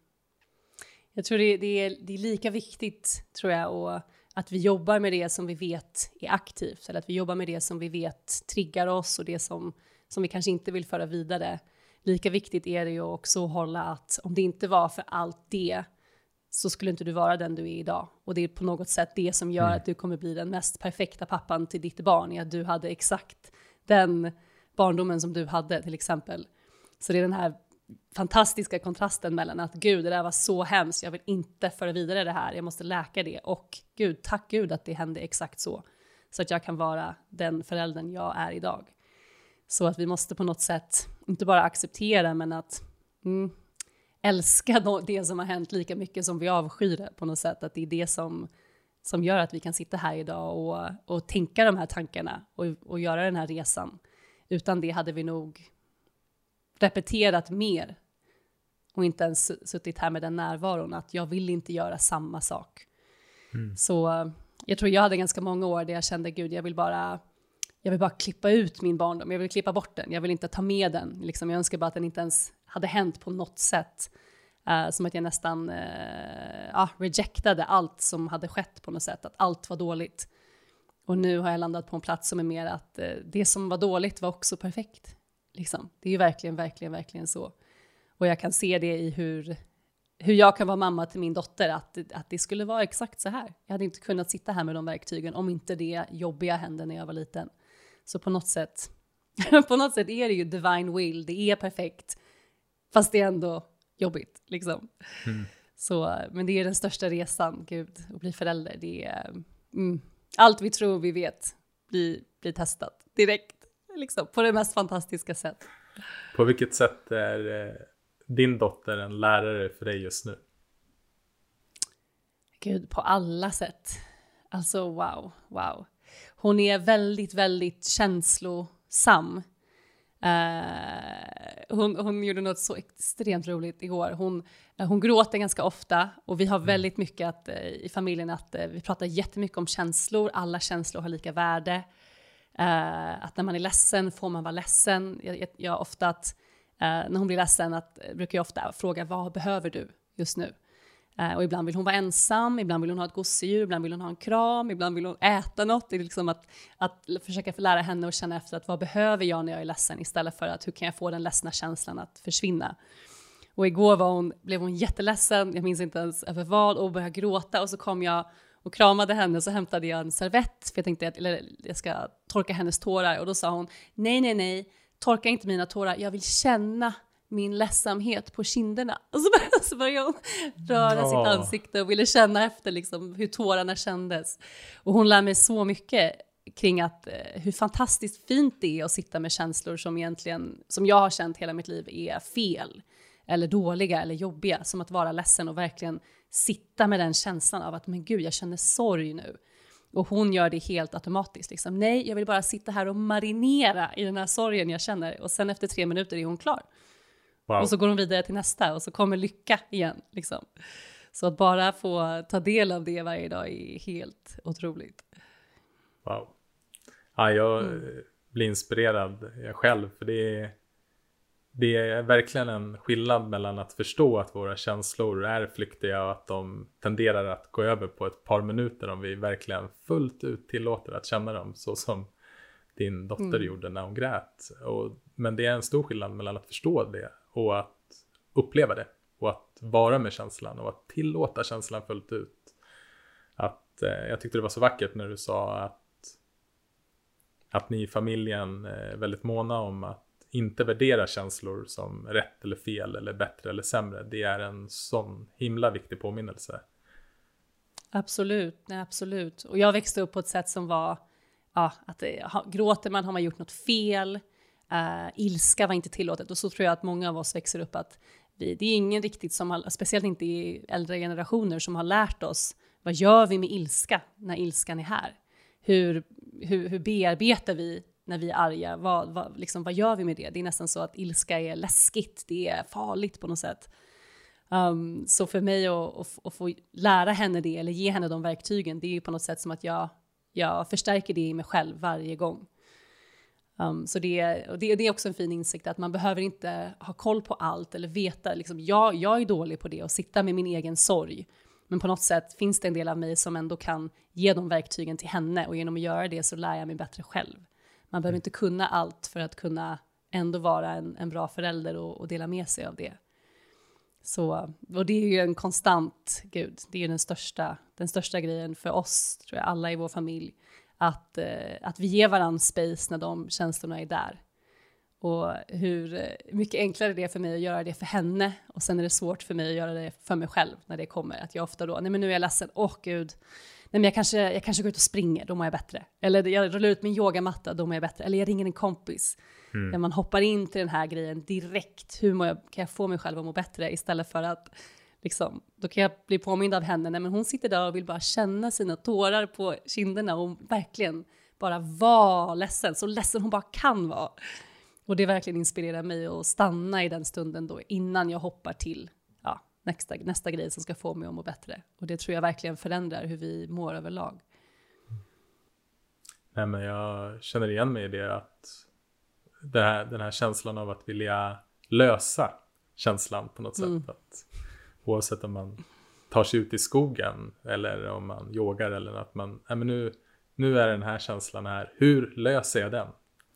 Jag tror det, det, är, det är lika viktigt, tror jag, och att vi jobbar med det som vi vet är aktivt, eller att vi jobbar med det som vi vet triggar oss och det som, som vi kanske inte vill föra vidare. Lika viktigt är det ju också att hålla att om det inte var för allt det så skulle inte du vara den du är idag. Och det är på något sätt det som gör mm. att du kommer bli den mest perfekta pappan till ditt barn, är att du hade exakt den barndomen som du hade till exempel. Så det är den här fantastiska kontrasten mellan att gud, det där var så hemskt, jag vill inte föra vidare det här, jag måste läka det och gud, tack gud att det hände exakt så. Så att jag kan vara den föräldern jag är idag. Så att vi måste på något sätt, inte bara acceptera, men att mm, älska det som har hänt lika mycket som vi avskyr det på något sätt. Att det är det som, som gör att vi kan sitta här idag och, och tänka de här tankarna och, och göra den här resan. Utan det hade vi nog repeterat mer och inte ens suttit här med den närvaron att jag vill inte göra samma sak. Mm. Så jag tror jag hade ganska många år där jag kände gud, jag vill bara jag vill bara klippa ut min barndom, jag vill klippa bort den, jag vill inte ta med den. Liksom, jag önskar bara att den inte ens hade hänt på något sätt. Uh, som att jag nästan uh, uh, rejectade allt som hade skett på något sätt, att allt var dåligt. Och nu har jag landat på en plats som är mer att uh, det som var dåligt var också perfekt. Liksom. Det är ju verkligen, verkligen, verkligen så. Och jag kan se det i hur, hur jag kan vara mamma till min dotter, att, att det skulle vara exakt så här. Jag hade inte kunnat sitta här med de verktygen om inte det jobbiga hände när jag var liten. Så på något sätt, på något sätt är det ju divine will, det är perfekt, fast det är ändå jobbigt liksom. Mm. Så, men det är den största resan, gud, att bli förälder. Det är, mm, allt vi tror vi vet blir, blir testat direkt liksom, på det mest fantastiska sätt. På vilket sätt är eh, din dotter en lärare för dig just nu? Gud, på alla sätt. Alltså wow, wow. Hon är väldigt, väldigt känslosam. Uh, hon, hon gjorde något så extremt roligt igår. Hon, uh, hon gråter ganska ofta och vi har mm. väldigt mycket att, uh, i familjen att vi pratar jättemycket om känslor. Alla känslor har lika värde. Att när man är ledsen får man vara ledsen. Jag, jag, jag ofta att, när hon blir ledsen att, brukar jag ofta fråga vad behöver du just nu? Eh, och ibland vill hon vara ensam, ibland vill hon ha ett gosedjur, ibland vill hon ha en kram, ibland vill hon äta något. Det är liksom att, att försöka lära henne att känna efter att vad behöver jag när jag är ledsen? Istället för att hur kan jag få den ledsna känslan att försvinna. Och igår var hon, blev hon jätteledsen, jag minns inte ens över vad, och började gråta. Och så kom jag och kramade henne så hämtade jag en servett. För jag tänkte att eller, jag ska torka hennes tårar. Och då sa hon nej, nej, nej, torka inte mina tårar, jag vill känna min ledsamhet på kinderna. Och så började, så började hon röra oh. sitt ansikte och ville känna efter liksom hur tårarna kändes. Och hon lär mig så mycket kring att eh, hur fantastiskt fint det är att sitta med känslor som egentligen, som jag har känt hela mitt liv, är fel. eller dåliga eller jobbiga, som att vara ledsen och verkligen sitta med den känslan av att men gud, jag känner sorg nu. Och hon gör det helt automatiskt. Liksom. Nej, jag vill bara sitta här och marinera i den här sorgen jag känner. Och sen efter tre minuter är hon klar. Wow. Och så går hon vidare till nästa och så kommer lycka igen. Liksom. Så att bara få ta del av det varje dag är helt otroligt. Wow. Ja, jag mm. blir inspirerad jag själv. För det är, det är verkligen en skillnad mellan att förstå att våra känslor är flyktiga och att de tenderar att gå över på ett par minuter om vi verkligen fullt ut tillåter att känna dem så som din dotter mm. gjorde när hon grät. Och, men det är en stor skillnad mellan att förstå det och att uppleva det och att vara med känslan och att tillåta känslan fullt ut. Att, eh, jag tyckte det var så vackert när du sa att, att ni i familjen är väldigt måna om att inte värdera känslor som rätt eller fel eller bättre eller sämre. Det är en sån himla viktig påminnelse. Absolut, nej, absolut. Och jag växte upp på ett sätt som var, ja, att eh, det, gråter man har man gjort något fel, uh, ilska var inte tillåtet. Och så tror jag att många av oss växer upp att vi, det är ingen riktigt som, har, speciellt inte i äldre generationer, som har lärt oss vad gör vi med ilska när ilskan är här? Hur, hur, hur bearbetar vi när vi är arga? Vad, vad, liksom, vad gör vi med det? Det är nästan så att ilska är läskigt, det är farligt på något sätt. Um, så för mig att, att, att, få lära henne det, eller ge henne de verktygen, det är ju på något sätt som att jag, jag förstärker det i mig själv varje gång. Um, så det, och det, det, är också en fin insikt att man behöver inte ha koll på allt eller veta. Liksom, jag, jag är dålig på det och sitta med min egen sorg. Men på något sätt finns det en del av mig som ändå kan ge de verktygen till henne och genom att göra det så lär jag mig bättre själv. Man behöver inte kunna allt för att kunna ändå vara en, en bra förälder och, och, dela med sig av det. Så, och det är ju en konstant, gud, det är ju den största, den största grejen för oss, tror jag, alla i vår familj att, eh, att vi ger varandra space när de känslorna är där. Och hur eh, mycket enklare det är för mig att göra det för henne och sen är det svårt för mig att göra det för mig själv när det kommer. Att jag ofta då, nej men nu är jag ledsen, åh gud, nej men jag kanske, jag kanske går ut och springer, då mår jag bättre. Eller jag rullar ut min yogamatta, då mår jag bättre. Eller jag ringer en kompis. Mm. Man hoppar in till den här grejen direkt, hur jag, kan jag få mig själv att må bättre istället för att Liksom, då kan jag bli påmind av henne, nej men hon sitter där och vill bara känna sina tårar på kinderna och verkligen bara vara ledsen, så ledsen hon bara kan vara. Och det verkligen inspirerar mig att stanna i den stunden då innan jag hoppar till ja, nästa, nästa grej som ska få mig att må bättre. Och det tror jag verkligen förändrar hur vi mår överlag. Nej men jag känner igen mig i det att det här, den här känslan av att vilja lösa känslan på något mm. sätt. Att Oavsett om man tar sig ut i skogen eller om man yogar eller att man, nej men nu, nu är den här känslan här, hur löser jag den?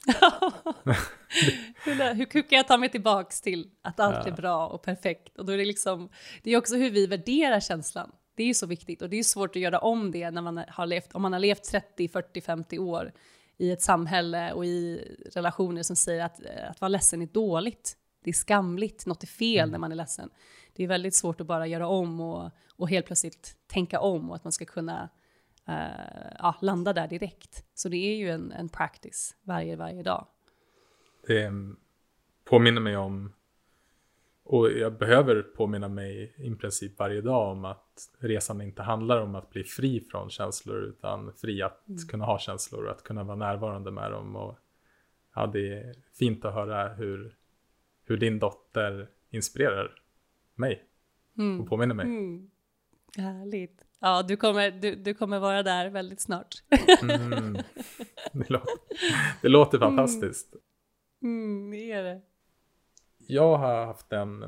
hur kan jag ta mig tillbaks till att allt ja. är bra och perfekt? Och då är det liksom, det är också hur vi värderar känslan. Det är ju så viktigt och det är svårt att göra om det när man har levt, om man har levt 30, 40, 50 år i ett samhälle och i relationer som säger att, att vara ledsen är dåligt. Det är skamligt, något är fel mm. när man är ledsen det är väldigt svårt att bara göra om och, och helt plötsligt tänka om och att man ska kunna uh, ja, landa där direkt. Så det är ju en, en practice varje, varje dag. Det påminner mig om, och jag behöver påminna mig i princip varje dag om att resan inte handlar om att bli fri från känslor utan fri att mm. kunna ha känslor och att kunna vara närvarande med dem. Och, ja, det är fint att höra hur, hur din dotter inspirerar mig mm. och påminner mig. Mm. Härligt. Ja, du kommer, du, du kommer vara där väldigt snart. mm. det, låter, det låter mm. fantastiskt. Mm, det är det. Jag har haft en,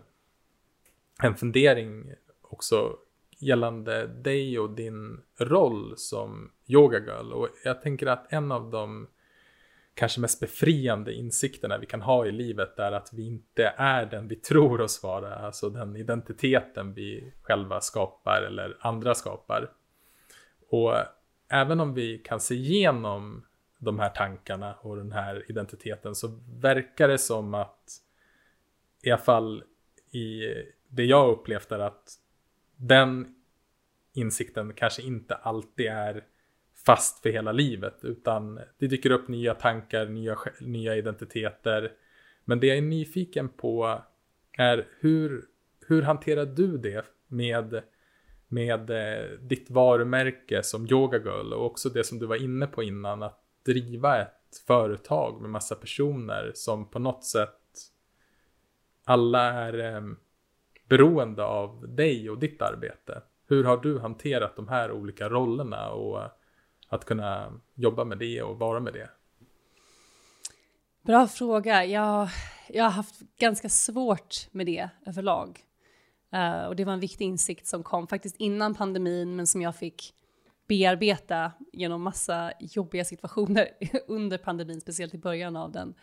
en fundering också gällande dig och din roll som yoga girl. Och jag tänker att en av de kanske mest befriande insikterna vi kan ha i livet är att vi inte är den vi tror oss vara, alltså den identiteten vi själva skapar eller andra skapar. Och även om vi kan se igenom de här tankarna och den här identiteten så verkar det som att i alla fall i det jag upplevt är att den insikten kanske inte alltid är fast för hela livet utan det dyker upp nya tankar, nya, nya identiteter. Men det jag är nyfiken på är hur, hur hanterar du det med, med eh, ditt varumärke som Yoga Girl och också det som du var inne på innan, att driva ett företag med massa personer som på något sätt alla är eh, beroende av dig och ditt arbete. Hur har du hanterat de här olika rollerna och att kunna jobba med det och vara med det? Bra fråga. Jag, jag har haft ganska svårt med det överlag. Uh, och det var en viktig insikt som kom faktiskt innan pandemin, men som jag fick bearbeta genom massa jobbiga situationer under pandemin, speciellt i början av den.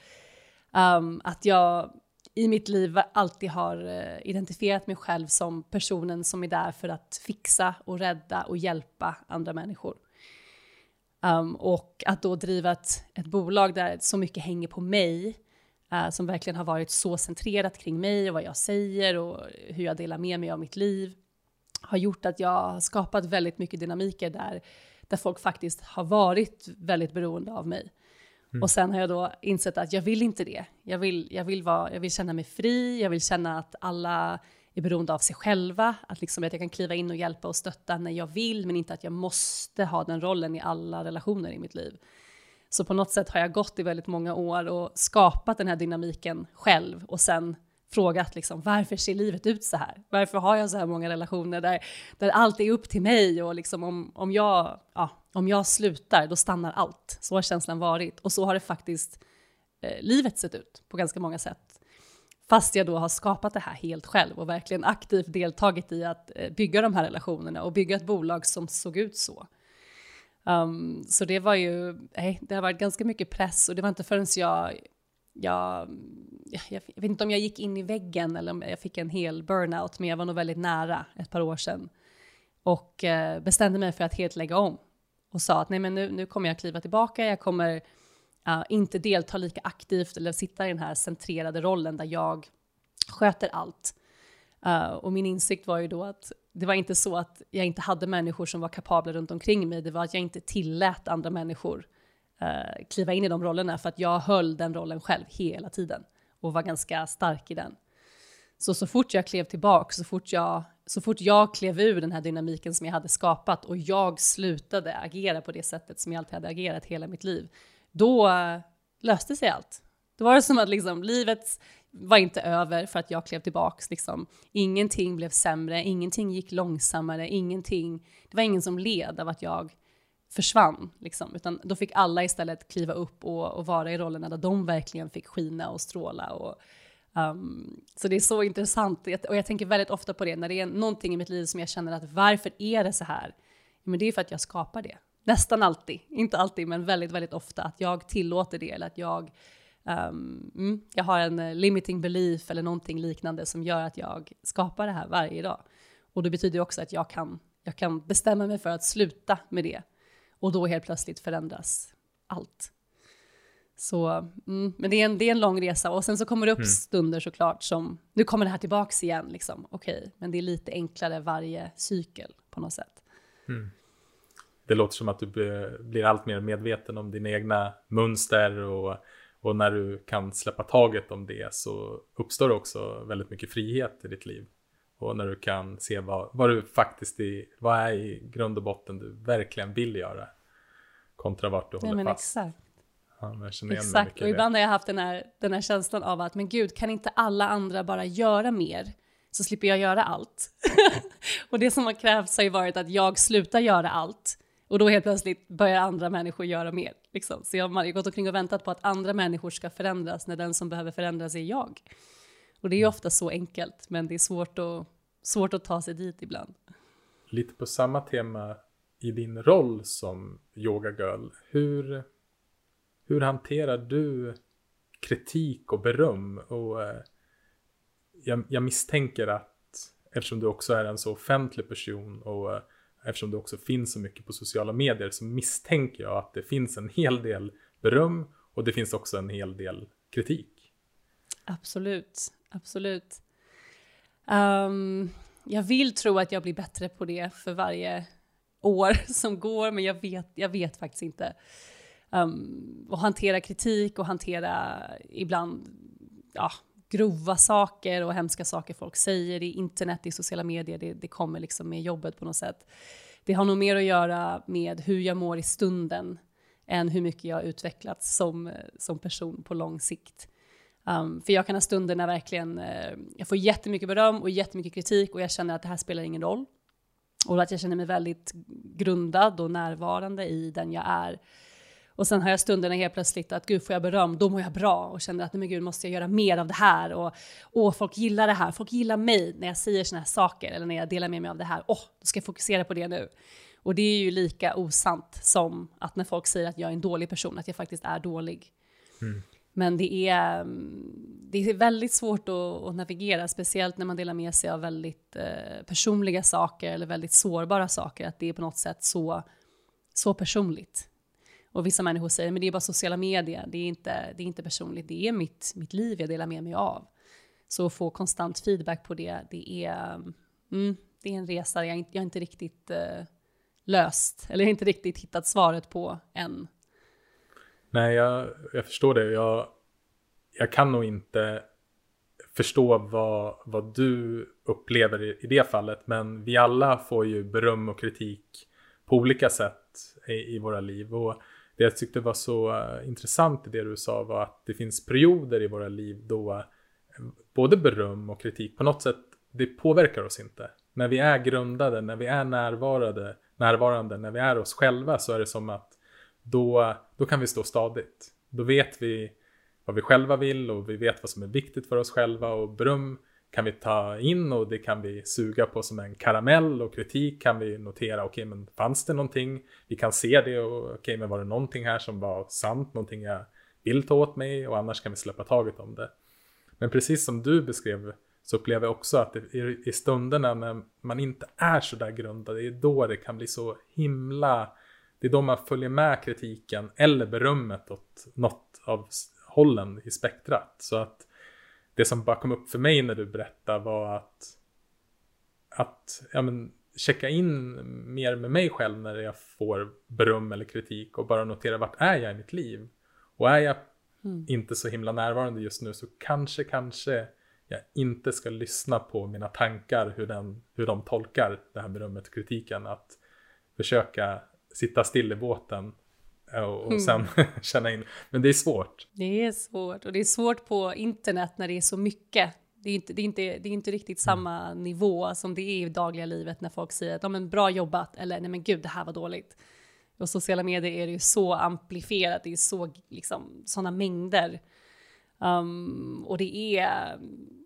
Um, att jag i mitt liv alltid har eh, identifierat mig själv som personen som är där för att fixa och rädda och hjälpa andra människor. Um, och att då driva ett, ett bolag där så mycket hänger på mig, uh, som verkligen har varit så centrerat kring mig och vad jag säger och hur jag delar med mig av mitt liv, har gjort att jag har skapat väldigt mycket dynamiker där, där folk faktiskt har varit väldigt beroende av mig. Mm. Och sen har jag då insett att jag vill inte det. Jag vill, jag, vill vara, jag vill känna mig fri, jag vill känna att alla är beroende av sig själva, att, liksom att jag kan kliva in och hjälpa och stötta när jag vill, men inte att jag måste ha den rollen i alla relationer i mitt liv. Så på något sätt har jag gått i väldigt många år och skapat den här dynamiken själv och sen frågat liksom, varför ser livet ut så här? Varför har jag så här många relationer där, där allt är upp till mig och liksom om, om, jag, ja, om jag slutar, då stannar allt. Så har känslan varit och så har det faktiskt eh, livet sett ut på ganska många sätt. Fast jag då har skapat det här helt själv och verkligen aktivt deltagit i att eh, bygga de här relationerna och bygga ett bolag som såg ut så. Um, så det var ju, nej, det har varit ganska mycket press och det var inte förrän jag, jag, jag, jag vet inte om jag gick in i väggen eller om jag fick en hel burnout, men jag var nog väldigt nära ett par år sedan. Och eh, bestämde mig för att helt lägga om och sa att nej men nu, nu kommer jag kliva tillbaka, jag kommer uh, inte delta lika aktivt eller sitta i den här centrerade rollen där jag sköter allt. Uh, och min insikt var ju då att det var inte så att jag inte hade människor som var kapabla runt omkring mig, det var att jag inte tillät andra människor uh, kliva in i de rollerna för att jag höll den rollen själv hela tiden och var ganska stark i den. Så så fort jag klev tillbaka, så fort jag, så fort jag klev ur den här dynamiken som jag hade skapat och jag slutade agera på det sättet som jag alltid hade agerat hela mitt liv, då eh, löste sig allt. Då var det som att liksom, livet var inte över för att jag klev tillbaks. Liksom. Ingenting blev sämre, ingenting gick långsammare, ingenting, det var ingen som led av att jag försvann. Liksom. Utan då fick alla istället kliva upp och, och vara i rollerna där de verkligen fick skina och stråla. Och, um, så det är så intressant och jag tänker väldigt ofta på det när det är någonting i mitt liv som jag känner att varför är det så här? Men det är för att jag skapar det nästan alltid, inte alltid, men väldigt, väldigt ofta, att jag tillåter det eller att jag, um, jag har en eh, limiting belief eller någonting liknande som gör att jag skapar det här varje dag. Och det betyder också att jag kan, jag kan bestämma mig för att sluta med det och då helt plötsligt förändras allt. Så, mm, men det är, en, det är en lång resa och sen så kommer det upp mm. stunder såklart som, nu kommer det här tillbaks igen liksom, okej, okay, men det är lite enklare varje cykel på något sätt. Mm det låter som att du blir allt mer medveten om dina egna mönster och, och när du kan släppa taget om det så uppstår också väldigt mycket frihet i ditt liv. Och när du kan se vad, vad du faktiskt i, vad är i grund och botten du verkligen vill göra. Kontra vart du håller ja, fast. Exakt. Ja, exakt, och ibland har jag haft den här, den här känslan av att men gud, kan inte alla andra bara göra mer? Så slipper jag göra allt. och det som har krävts har ju varit att jag slutar göra allt och då helt plötsligt börjar andra människor göra mer. Liksom. Så jag har gått omkring och väntat på att andra människor ska förändras när den som behöver förändras är jag. Och det är ju ofta så enkelt, men det är svårt att, svårt att ta sig dit ibland. Lite på samma tema i din roll som yoga girl. Hur, hur hanterar du kritik och beröm? Och, eh, jag, jag misstänker att eftersom du också är en så offentlig person och eh, eftersom det också finns så mycket på sociala medier så misstänker jag att det finns en hel del beröm och det finns också en hel del kritik. Absolut, absolut. Um, jag vill tro att jag blir bättre på det för varje år som går, men jag vet, jag vet faktiskt inte. Um, och hantera kritik och hantera ibland ja, grova saker och hemska saker folk säger i internet, i sociala medier, det, det kommer liksom med jobbet på något sätt. Det har nog mer att göra med hur jag mår i stunden än hur mycket jag har utvecklats som, som person på lång sikt. Um, för jag kan ha stunder när verkligen uh, jag får jättemycket beröm och jättemycket kritik och jag känner att det här spelar ingen roll. Och att jag känner mig väldigt grundad och närvarande i den jag är. Och sen har jag stunderna helt plötsligt att gud får jag beröm, då mår jag bra och känner att nej men gud måste jag göra mer av det här och åh folk gillar det här, folk gillar mig när jag säger såna här saker eller när jag delar med mig av det här, åh då ska jag fokusera på det nu. Och det är ju lika osant som att när folk säger att jag är en dålig person, att jag faktiskt är dålig. Mm. Men det är, det är väldigt svårt att, att, navigera, speciellt när man delar med sig av väldigt eh, personliga saker eller väldigt sårbara saker, att det är på något sätt så, så personligt. Och vissa människor säger, men det är bara sociala medier, det är inte, det är inte personligt, det är mitt, mitt liv jag delar med mig av. Så att få konstant feedback på det, det är, mm, det är en resa jag, jag inte riktigt eh, löst, eller jag inte riktigt hittat svaret på än. Nej, jag, jag förstår det. Jag, jag kan nog inte förstå vad, vad du upplever i, i det fallet, men vi alla får ju beröm och kritik på olika sätt i, i våra liv. Och det jag tyckte var så uh, intressant i det du sa var att det finns perioder i våra liv då uh, både beröm och kritik på något sätt, det påverkar oss inte. När vi är grundade, när vi är närvarande, närvarande, när vi är oss själva så är det som att då, då kan vi stå stadigt. Då vet vi vad vi själva vill och vi vet vad som är viktigt för oss själva och beröm kan vi ta in och det kan vi suga på som en karamell och kritik kan vi notera, okej okay, men fanns det någonting? Vi kan se det och okej okay, men var det någonting här som var sant, någonting jag vill ta åt mig och annars kan vi släppa taget om det. Men precis som du beskrev så upplever jag också att i, i stunderna när man inte är så där grundad, det är då det kan bli så himla, det är då man följer med kritiken eller berömmet åt något av hållen i spektrat. Så att det som bara kom upp för mig när du berättade var att, att ja, men, checka in mer med mig själv när jag får beröm eller kritik och bara notera vart är jag i mitt liv. Och är jag mm. inte så himla närvarande just nu så kanske, kanske jag inte ska lyssna på mina tankar, hur, den, hur de tolkar det här berömmet och kritiken. Att försöka sitta still i båten och, mm. sen känna in. Men det är svårt. Det är svårt och det är svårt på internet när det är så mycket. Det är inte, det är inte, det är inte riktigt mm. samma nivå som det är i dagliga livet när folk säger att ja, men bra jobbat eller nej men gud det här var dåligt. Och sociala medier är det ju så amplifierat, det är så liksom sådana mängder. Um, och det är,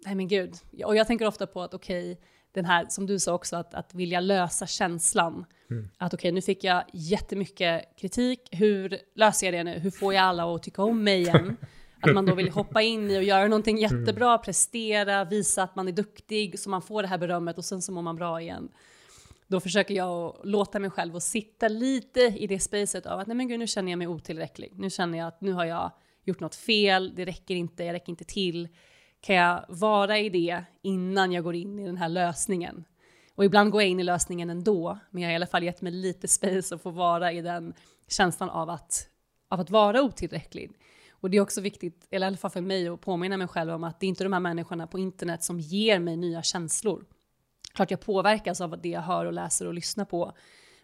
nej men gud. Och jag tänker ofta på att okej, okay, den här, som du sa också, att, att vilja lösa känslan. Mm. Att okej, okay, nu fick jag jättemycket kritik, hur löser jag det nu? Hur får jag alla att tycka om mig igen? Att man då vill hoppa in i och göra någonting mm. jättebra, prestera, visa att man är duktig, så man får det här berömmet och sen så mår man bra igen. Då försöker jag låta mig själv att sitta lite i det spacet av att nej men gud, nu känner jag mig otillräcklig. Nu känner jag att nu har jag gjort något fel, det räcker inte, jag räcker inte till kan jag vara i det innan jag går in i den här lösningen? Och ibland går jag in i lösningen ändå, men jag har i alla fall gett mig lite space att få vara i den känslan av att, av att vara otillräcklig. Och det är också viktigt, eller i alla fall för mig, att påminna mig själv om att det är inte de här människorna på internet som ger mig nya känslor. Klart jag påverkas av det jag hör och läser och lyssnar på,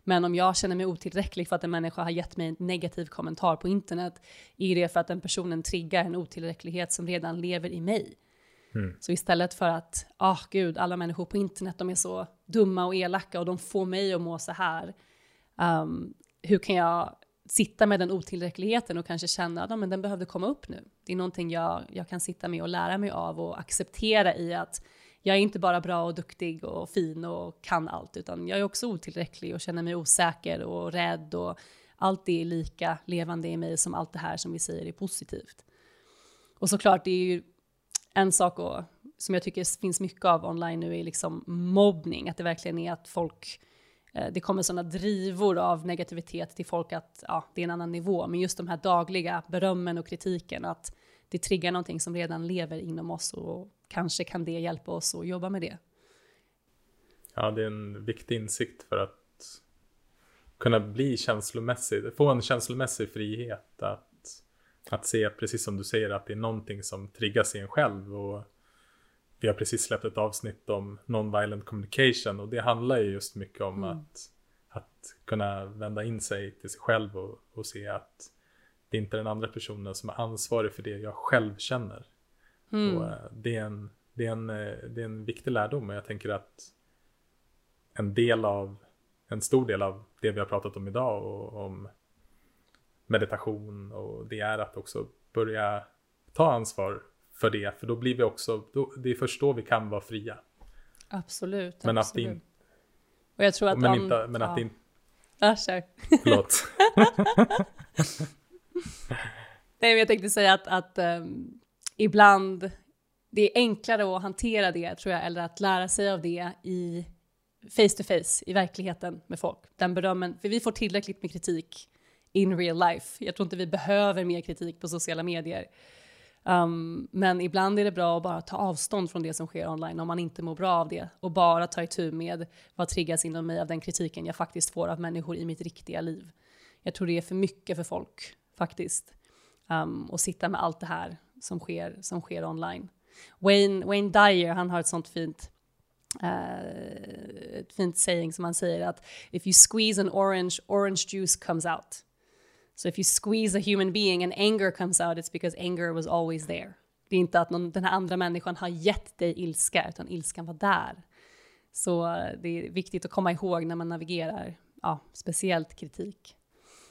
men om jag känner mig otillräcklig för att en människa har gett mig en negativ kommentar på internet, är det för att den personen triggar en otillräcklighet som redan lever i mig. Mm. Så istället för att, ah oh, gud, alla människor på internet, de är så dumma och elaka och de får mig att må så här. Um, hur kan jag sitta med den otillräckligheten och kanske känna att men den behövde komma upp nu. Det är någonting jag, jag kan sitta med och lära mig av och acceptera i att jag är inte bara bra och duktig och fin och kan allt, utan jag är också otillräcklig och känner mig osäker och rädd och allt det är lika levande i mig som allt det här som vi säger är positivt. Och såklart, det är ju en sak och, som jag tycker finns mycket av online nu är liksom mobbning, att det verkligen är att folk eh, det kommer sådana drivor av negativitet till folk att ja, det är en annan nivå. Men just de här dagliga berömmen och kritiken, att det triggar någonting som redan lever inom oss och kanske kan det hjälpa oss att jobba med det. Ja, det är en viktig insikt för att kunna bli känslomässig, få en känslomässig frihet. Att att se, precis som du säger, att det är någonting som triggas i en själv. Och vi har precis släppt ett avsnitt om non-violent communication och det handlar ju just mycket om mm. att, att kunna vända in sig till sig själv och, och se att det är inte den andra personen som är ansvarig för det jag själv känner. Mm. Och eh, det, är en, det, är en, eh, det är en viktig lärdom och jag tänker att en del av, en stor del av det vi har pratat om idag och om meditation och det är att också börja ta ansvar för det. För då blir vi också, då, det är först då vi kan vara fria. Absolut. Men absolut. att det Och jag tror att men, om, inte, men ja. att det inte... Ja, kör. Förlåt. Nej, men jag tänkte säga att, att um, ibland det är enklare att hantera det, tror jag, eller att lära sig av det i face to face, i verkligheten med folk. Den berömmen, för vi får tillräckligt med kritik in real life. Jag tror inte vi behöver mer kritik på sociala medier. Um, men ibland är det bra att bara ta avstånd från det som sker online om man inte mår bra av det och bara ta itu med vad triggas inom mig av den kritiken jag faktiskt får av människor i mitt riktiga liv. Jag tror det är för mycket för folk faktiskt. Ehm, um, och sitta med allt det här som sker, som sker online. Wayne, Wayne Dyer, han har ett sånt fint uh, ett fint saying som han säger att if you squeeze an orange, orange juice comes out. So if you squeeze a human being and anger comes out, it's because anger was always there. Det är inte att någon, den här andra människan har gett dig ilska, utan ilskan var där. Så eh, det är viktigt att komma ihåg när man navigerar, ja, speciellt kritik.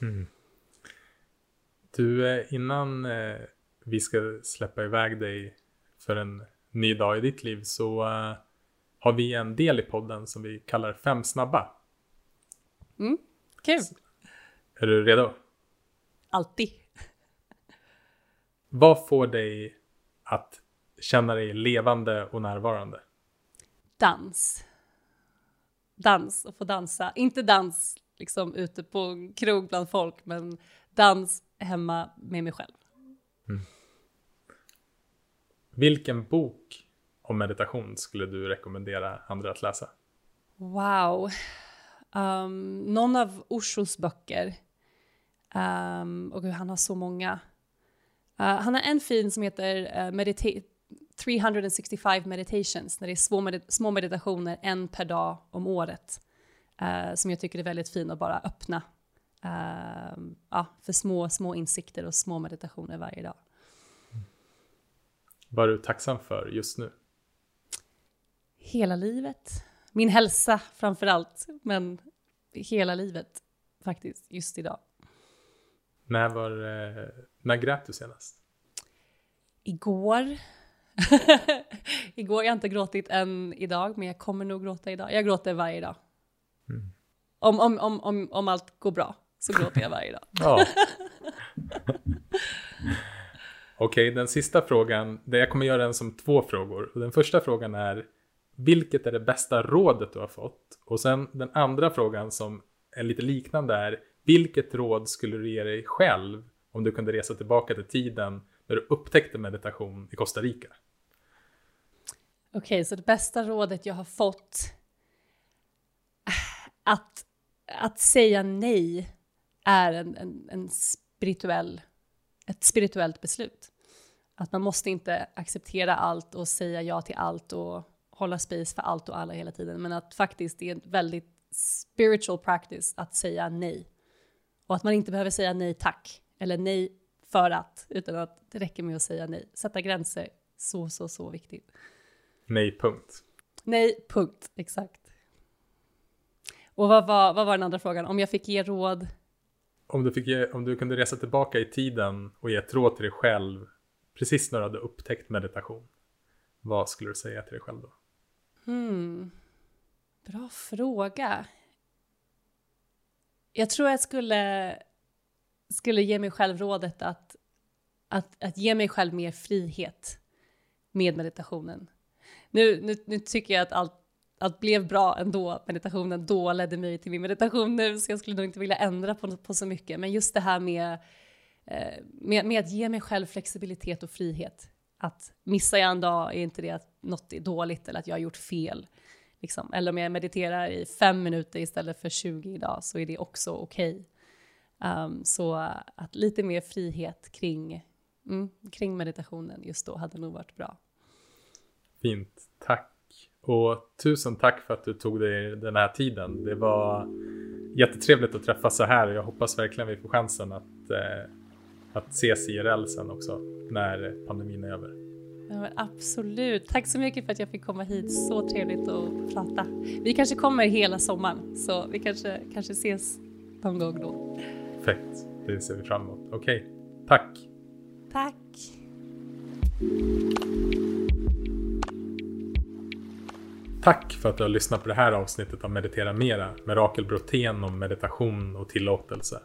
Mm. Du, eh, innan eh, vi ska släppa iväg dig för en ny dag i ditt liv så har vi en del i podden som vi kallar Fem snabba. Mm, kul. Är du redo? Alltid. Vad får dig att känna dig levande och närvarande? Dans. Dans och få dansa. Inte dans liksom ute på krog bland folk, men dans hemma med mig själv. Mm. Vilken bok om meditation skulle du rekommendera andra att läsa? Wow. Um, någon av Oshos böcker. Um, och han har så många. Uh, han har en fin som heter uh, medita 365 meditations, när det är små, med små meditationer en per dag om året. Uh, som jag tycker är väldigt fin att bara öppna uh, ja, för små, små insikter och små meditationer varje dag. Vad är du tacksam för just nu? Hela livet. Min hälsa framför allt, men hela livet faktiskt, just idag. När var eh, när grät du senast? Igår. Igår, jag har inte gråtit än idag, men jag kommer nog gråta idag. Jag gråter varje dag. Mm. Om, om, om, om, om allt går bra så gråter jag varje dag. ja. Okej, okay, den sista frågan, det jag kommer göra den som två frågor. Den första frågan är, vilket är det bästa rådet du har fått? Och sen den andra frågan som är lite liknande är, vilket råd skulle du ge dig själv om du kunde resa tillbaka till tiden när du upptäckte meditation i Costa Rica? Okej, okay, så det bästa rådet jag har fått ah, att, att säga nej är en, en, en spirituell, ett spirituellt beslut. Att man måste inte acceptera allt och säga ja till allt och hålla space för allt och alla hela tiden, men att faktiskt det är en väldigt spiritual practice att säga nej. Och att man inte behöver säga nej tack, eller nej för att, utan att det räcker med att säga nej. Sätta gränser, så, så, så viktigt. Nej, punkt. Nej, punkt, exakt. Och vad var, vad var den andra frågan? Om jag fick ge råd? Om du, fick ge, om du kunde resa tillbaka i tiden och ge ett råd till dig själv precis när du hade upptäckt meditation. Vad skulle du säga till dig själv då? Hmm. Bra fråga. Jag tror jag skulle, skulle ge mig själv rådet att, att, att ge mig själv mer frihet med meditationen. Nu, nu, nu tycker jag att allt, allt blev bra ändå, meditationen då ledde mig till min meditation nu, så jag skulle nog inte vilja ändra på, på så mycket. Men just det här med, eh, med, med att ge mig själv flexibilitet och frihet. Att missar jag en dag är inte det att något är dåligt eller att jag har gjort fel. Liksom. Eller om jag mediterar i fem minuter istället för 20 idag så är det också okej. Okay. Um, så att lite mer frihet kring, mm, kring meditationen just då hade nog varit bra. Fint, tack. Och tusen tack för att du tog dig den här tiden. Det var jättetrevligt att träffas så här och jag hoppas verkligen vi får chansen att, eh, att ses IRL sen också när pandemin är över. Ja, absolut. Tack så mycket för att jag fick komma hit. Så trevligt att prata. Vi kanske kommer hela sommaren, så vi kanske, kanske ses någon gång då. Perfekt, det ser vi fram emot. Okej, okay. tack. Tack. Tack för att du har lyssnat på det här avsnittet av Meditera Mera med Rakel Brotén om meditation och tillåtelse.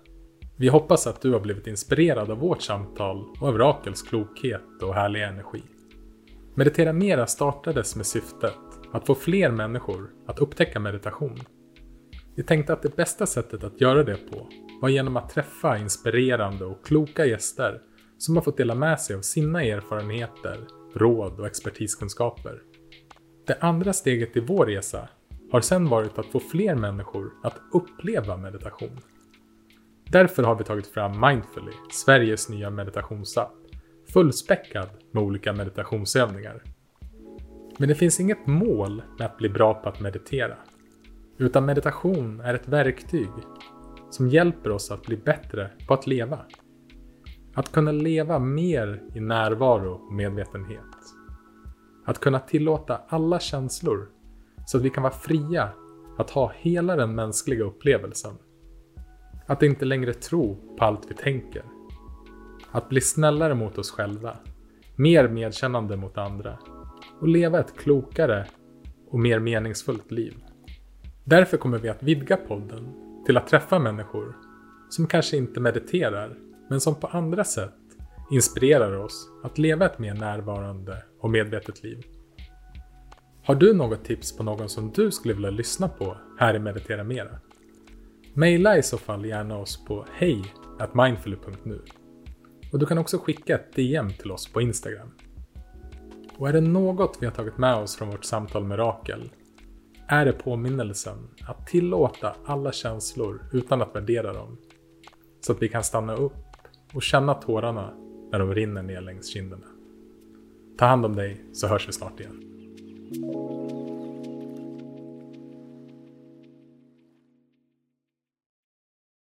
Vi hoppas att du har blivit inspirerad av vårt samtal och av Rakels klokhet och härliga energi. Meditera Mera startades med syftet att få fler människor att upptäcka meditation. Vi tänkte att det bästa sättet att göra det på var genom att träffa inspirerande och kloka gäster som har fått dela med sig av sina erfarenheter, råd och expertiskunskaper. Det andra steget i vår resa har sedan varit att få fler människor att uppleva meditation. Därför har vi tagit fram Mindfully, Sveriges nya meditationsapp, fullspäckad med olika meditationsövningar. Men det finns inget mål med att bli bra på att meditera. Utan meditation är ett verktyg som hjälper oss att bli bättre på att leva. Att kunna leva mer i närvaro och medvetenhet. Att kunna tillåta alla känslor så att vi kan vara fria att ha hela den mänskliga upplevelsen. Att inte längre tro på allt vi tänker. Att bli snällare mot oss själva, mer medkännande mot andra och leva ett klokare och mer meningsfullt liv. Därför kommer vi att vidga podden till att träffa människor som kanske inte mediterar, men som på andra sätt inspirerar oss att leva ett mer närvarande och medvetet liv. Har du något tips på någon som du skulle vilja lyssna på här i Meditera Mera? Maila i så fall gärna oss på hej mindfully.nu. Och du kan också skicka ett DM till oss på Instagram. Och är det något vi har tagit med oss från vårt samtal med Rakel är det påminnelsen att tillåta alla känslor utan att värdera dem. Så att vi kan stanna upp och känna tårarna när de rinner ner längs kinderna. Ta hand om dig så hörs vi snart igen.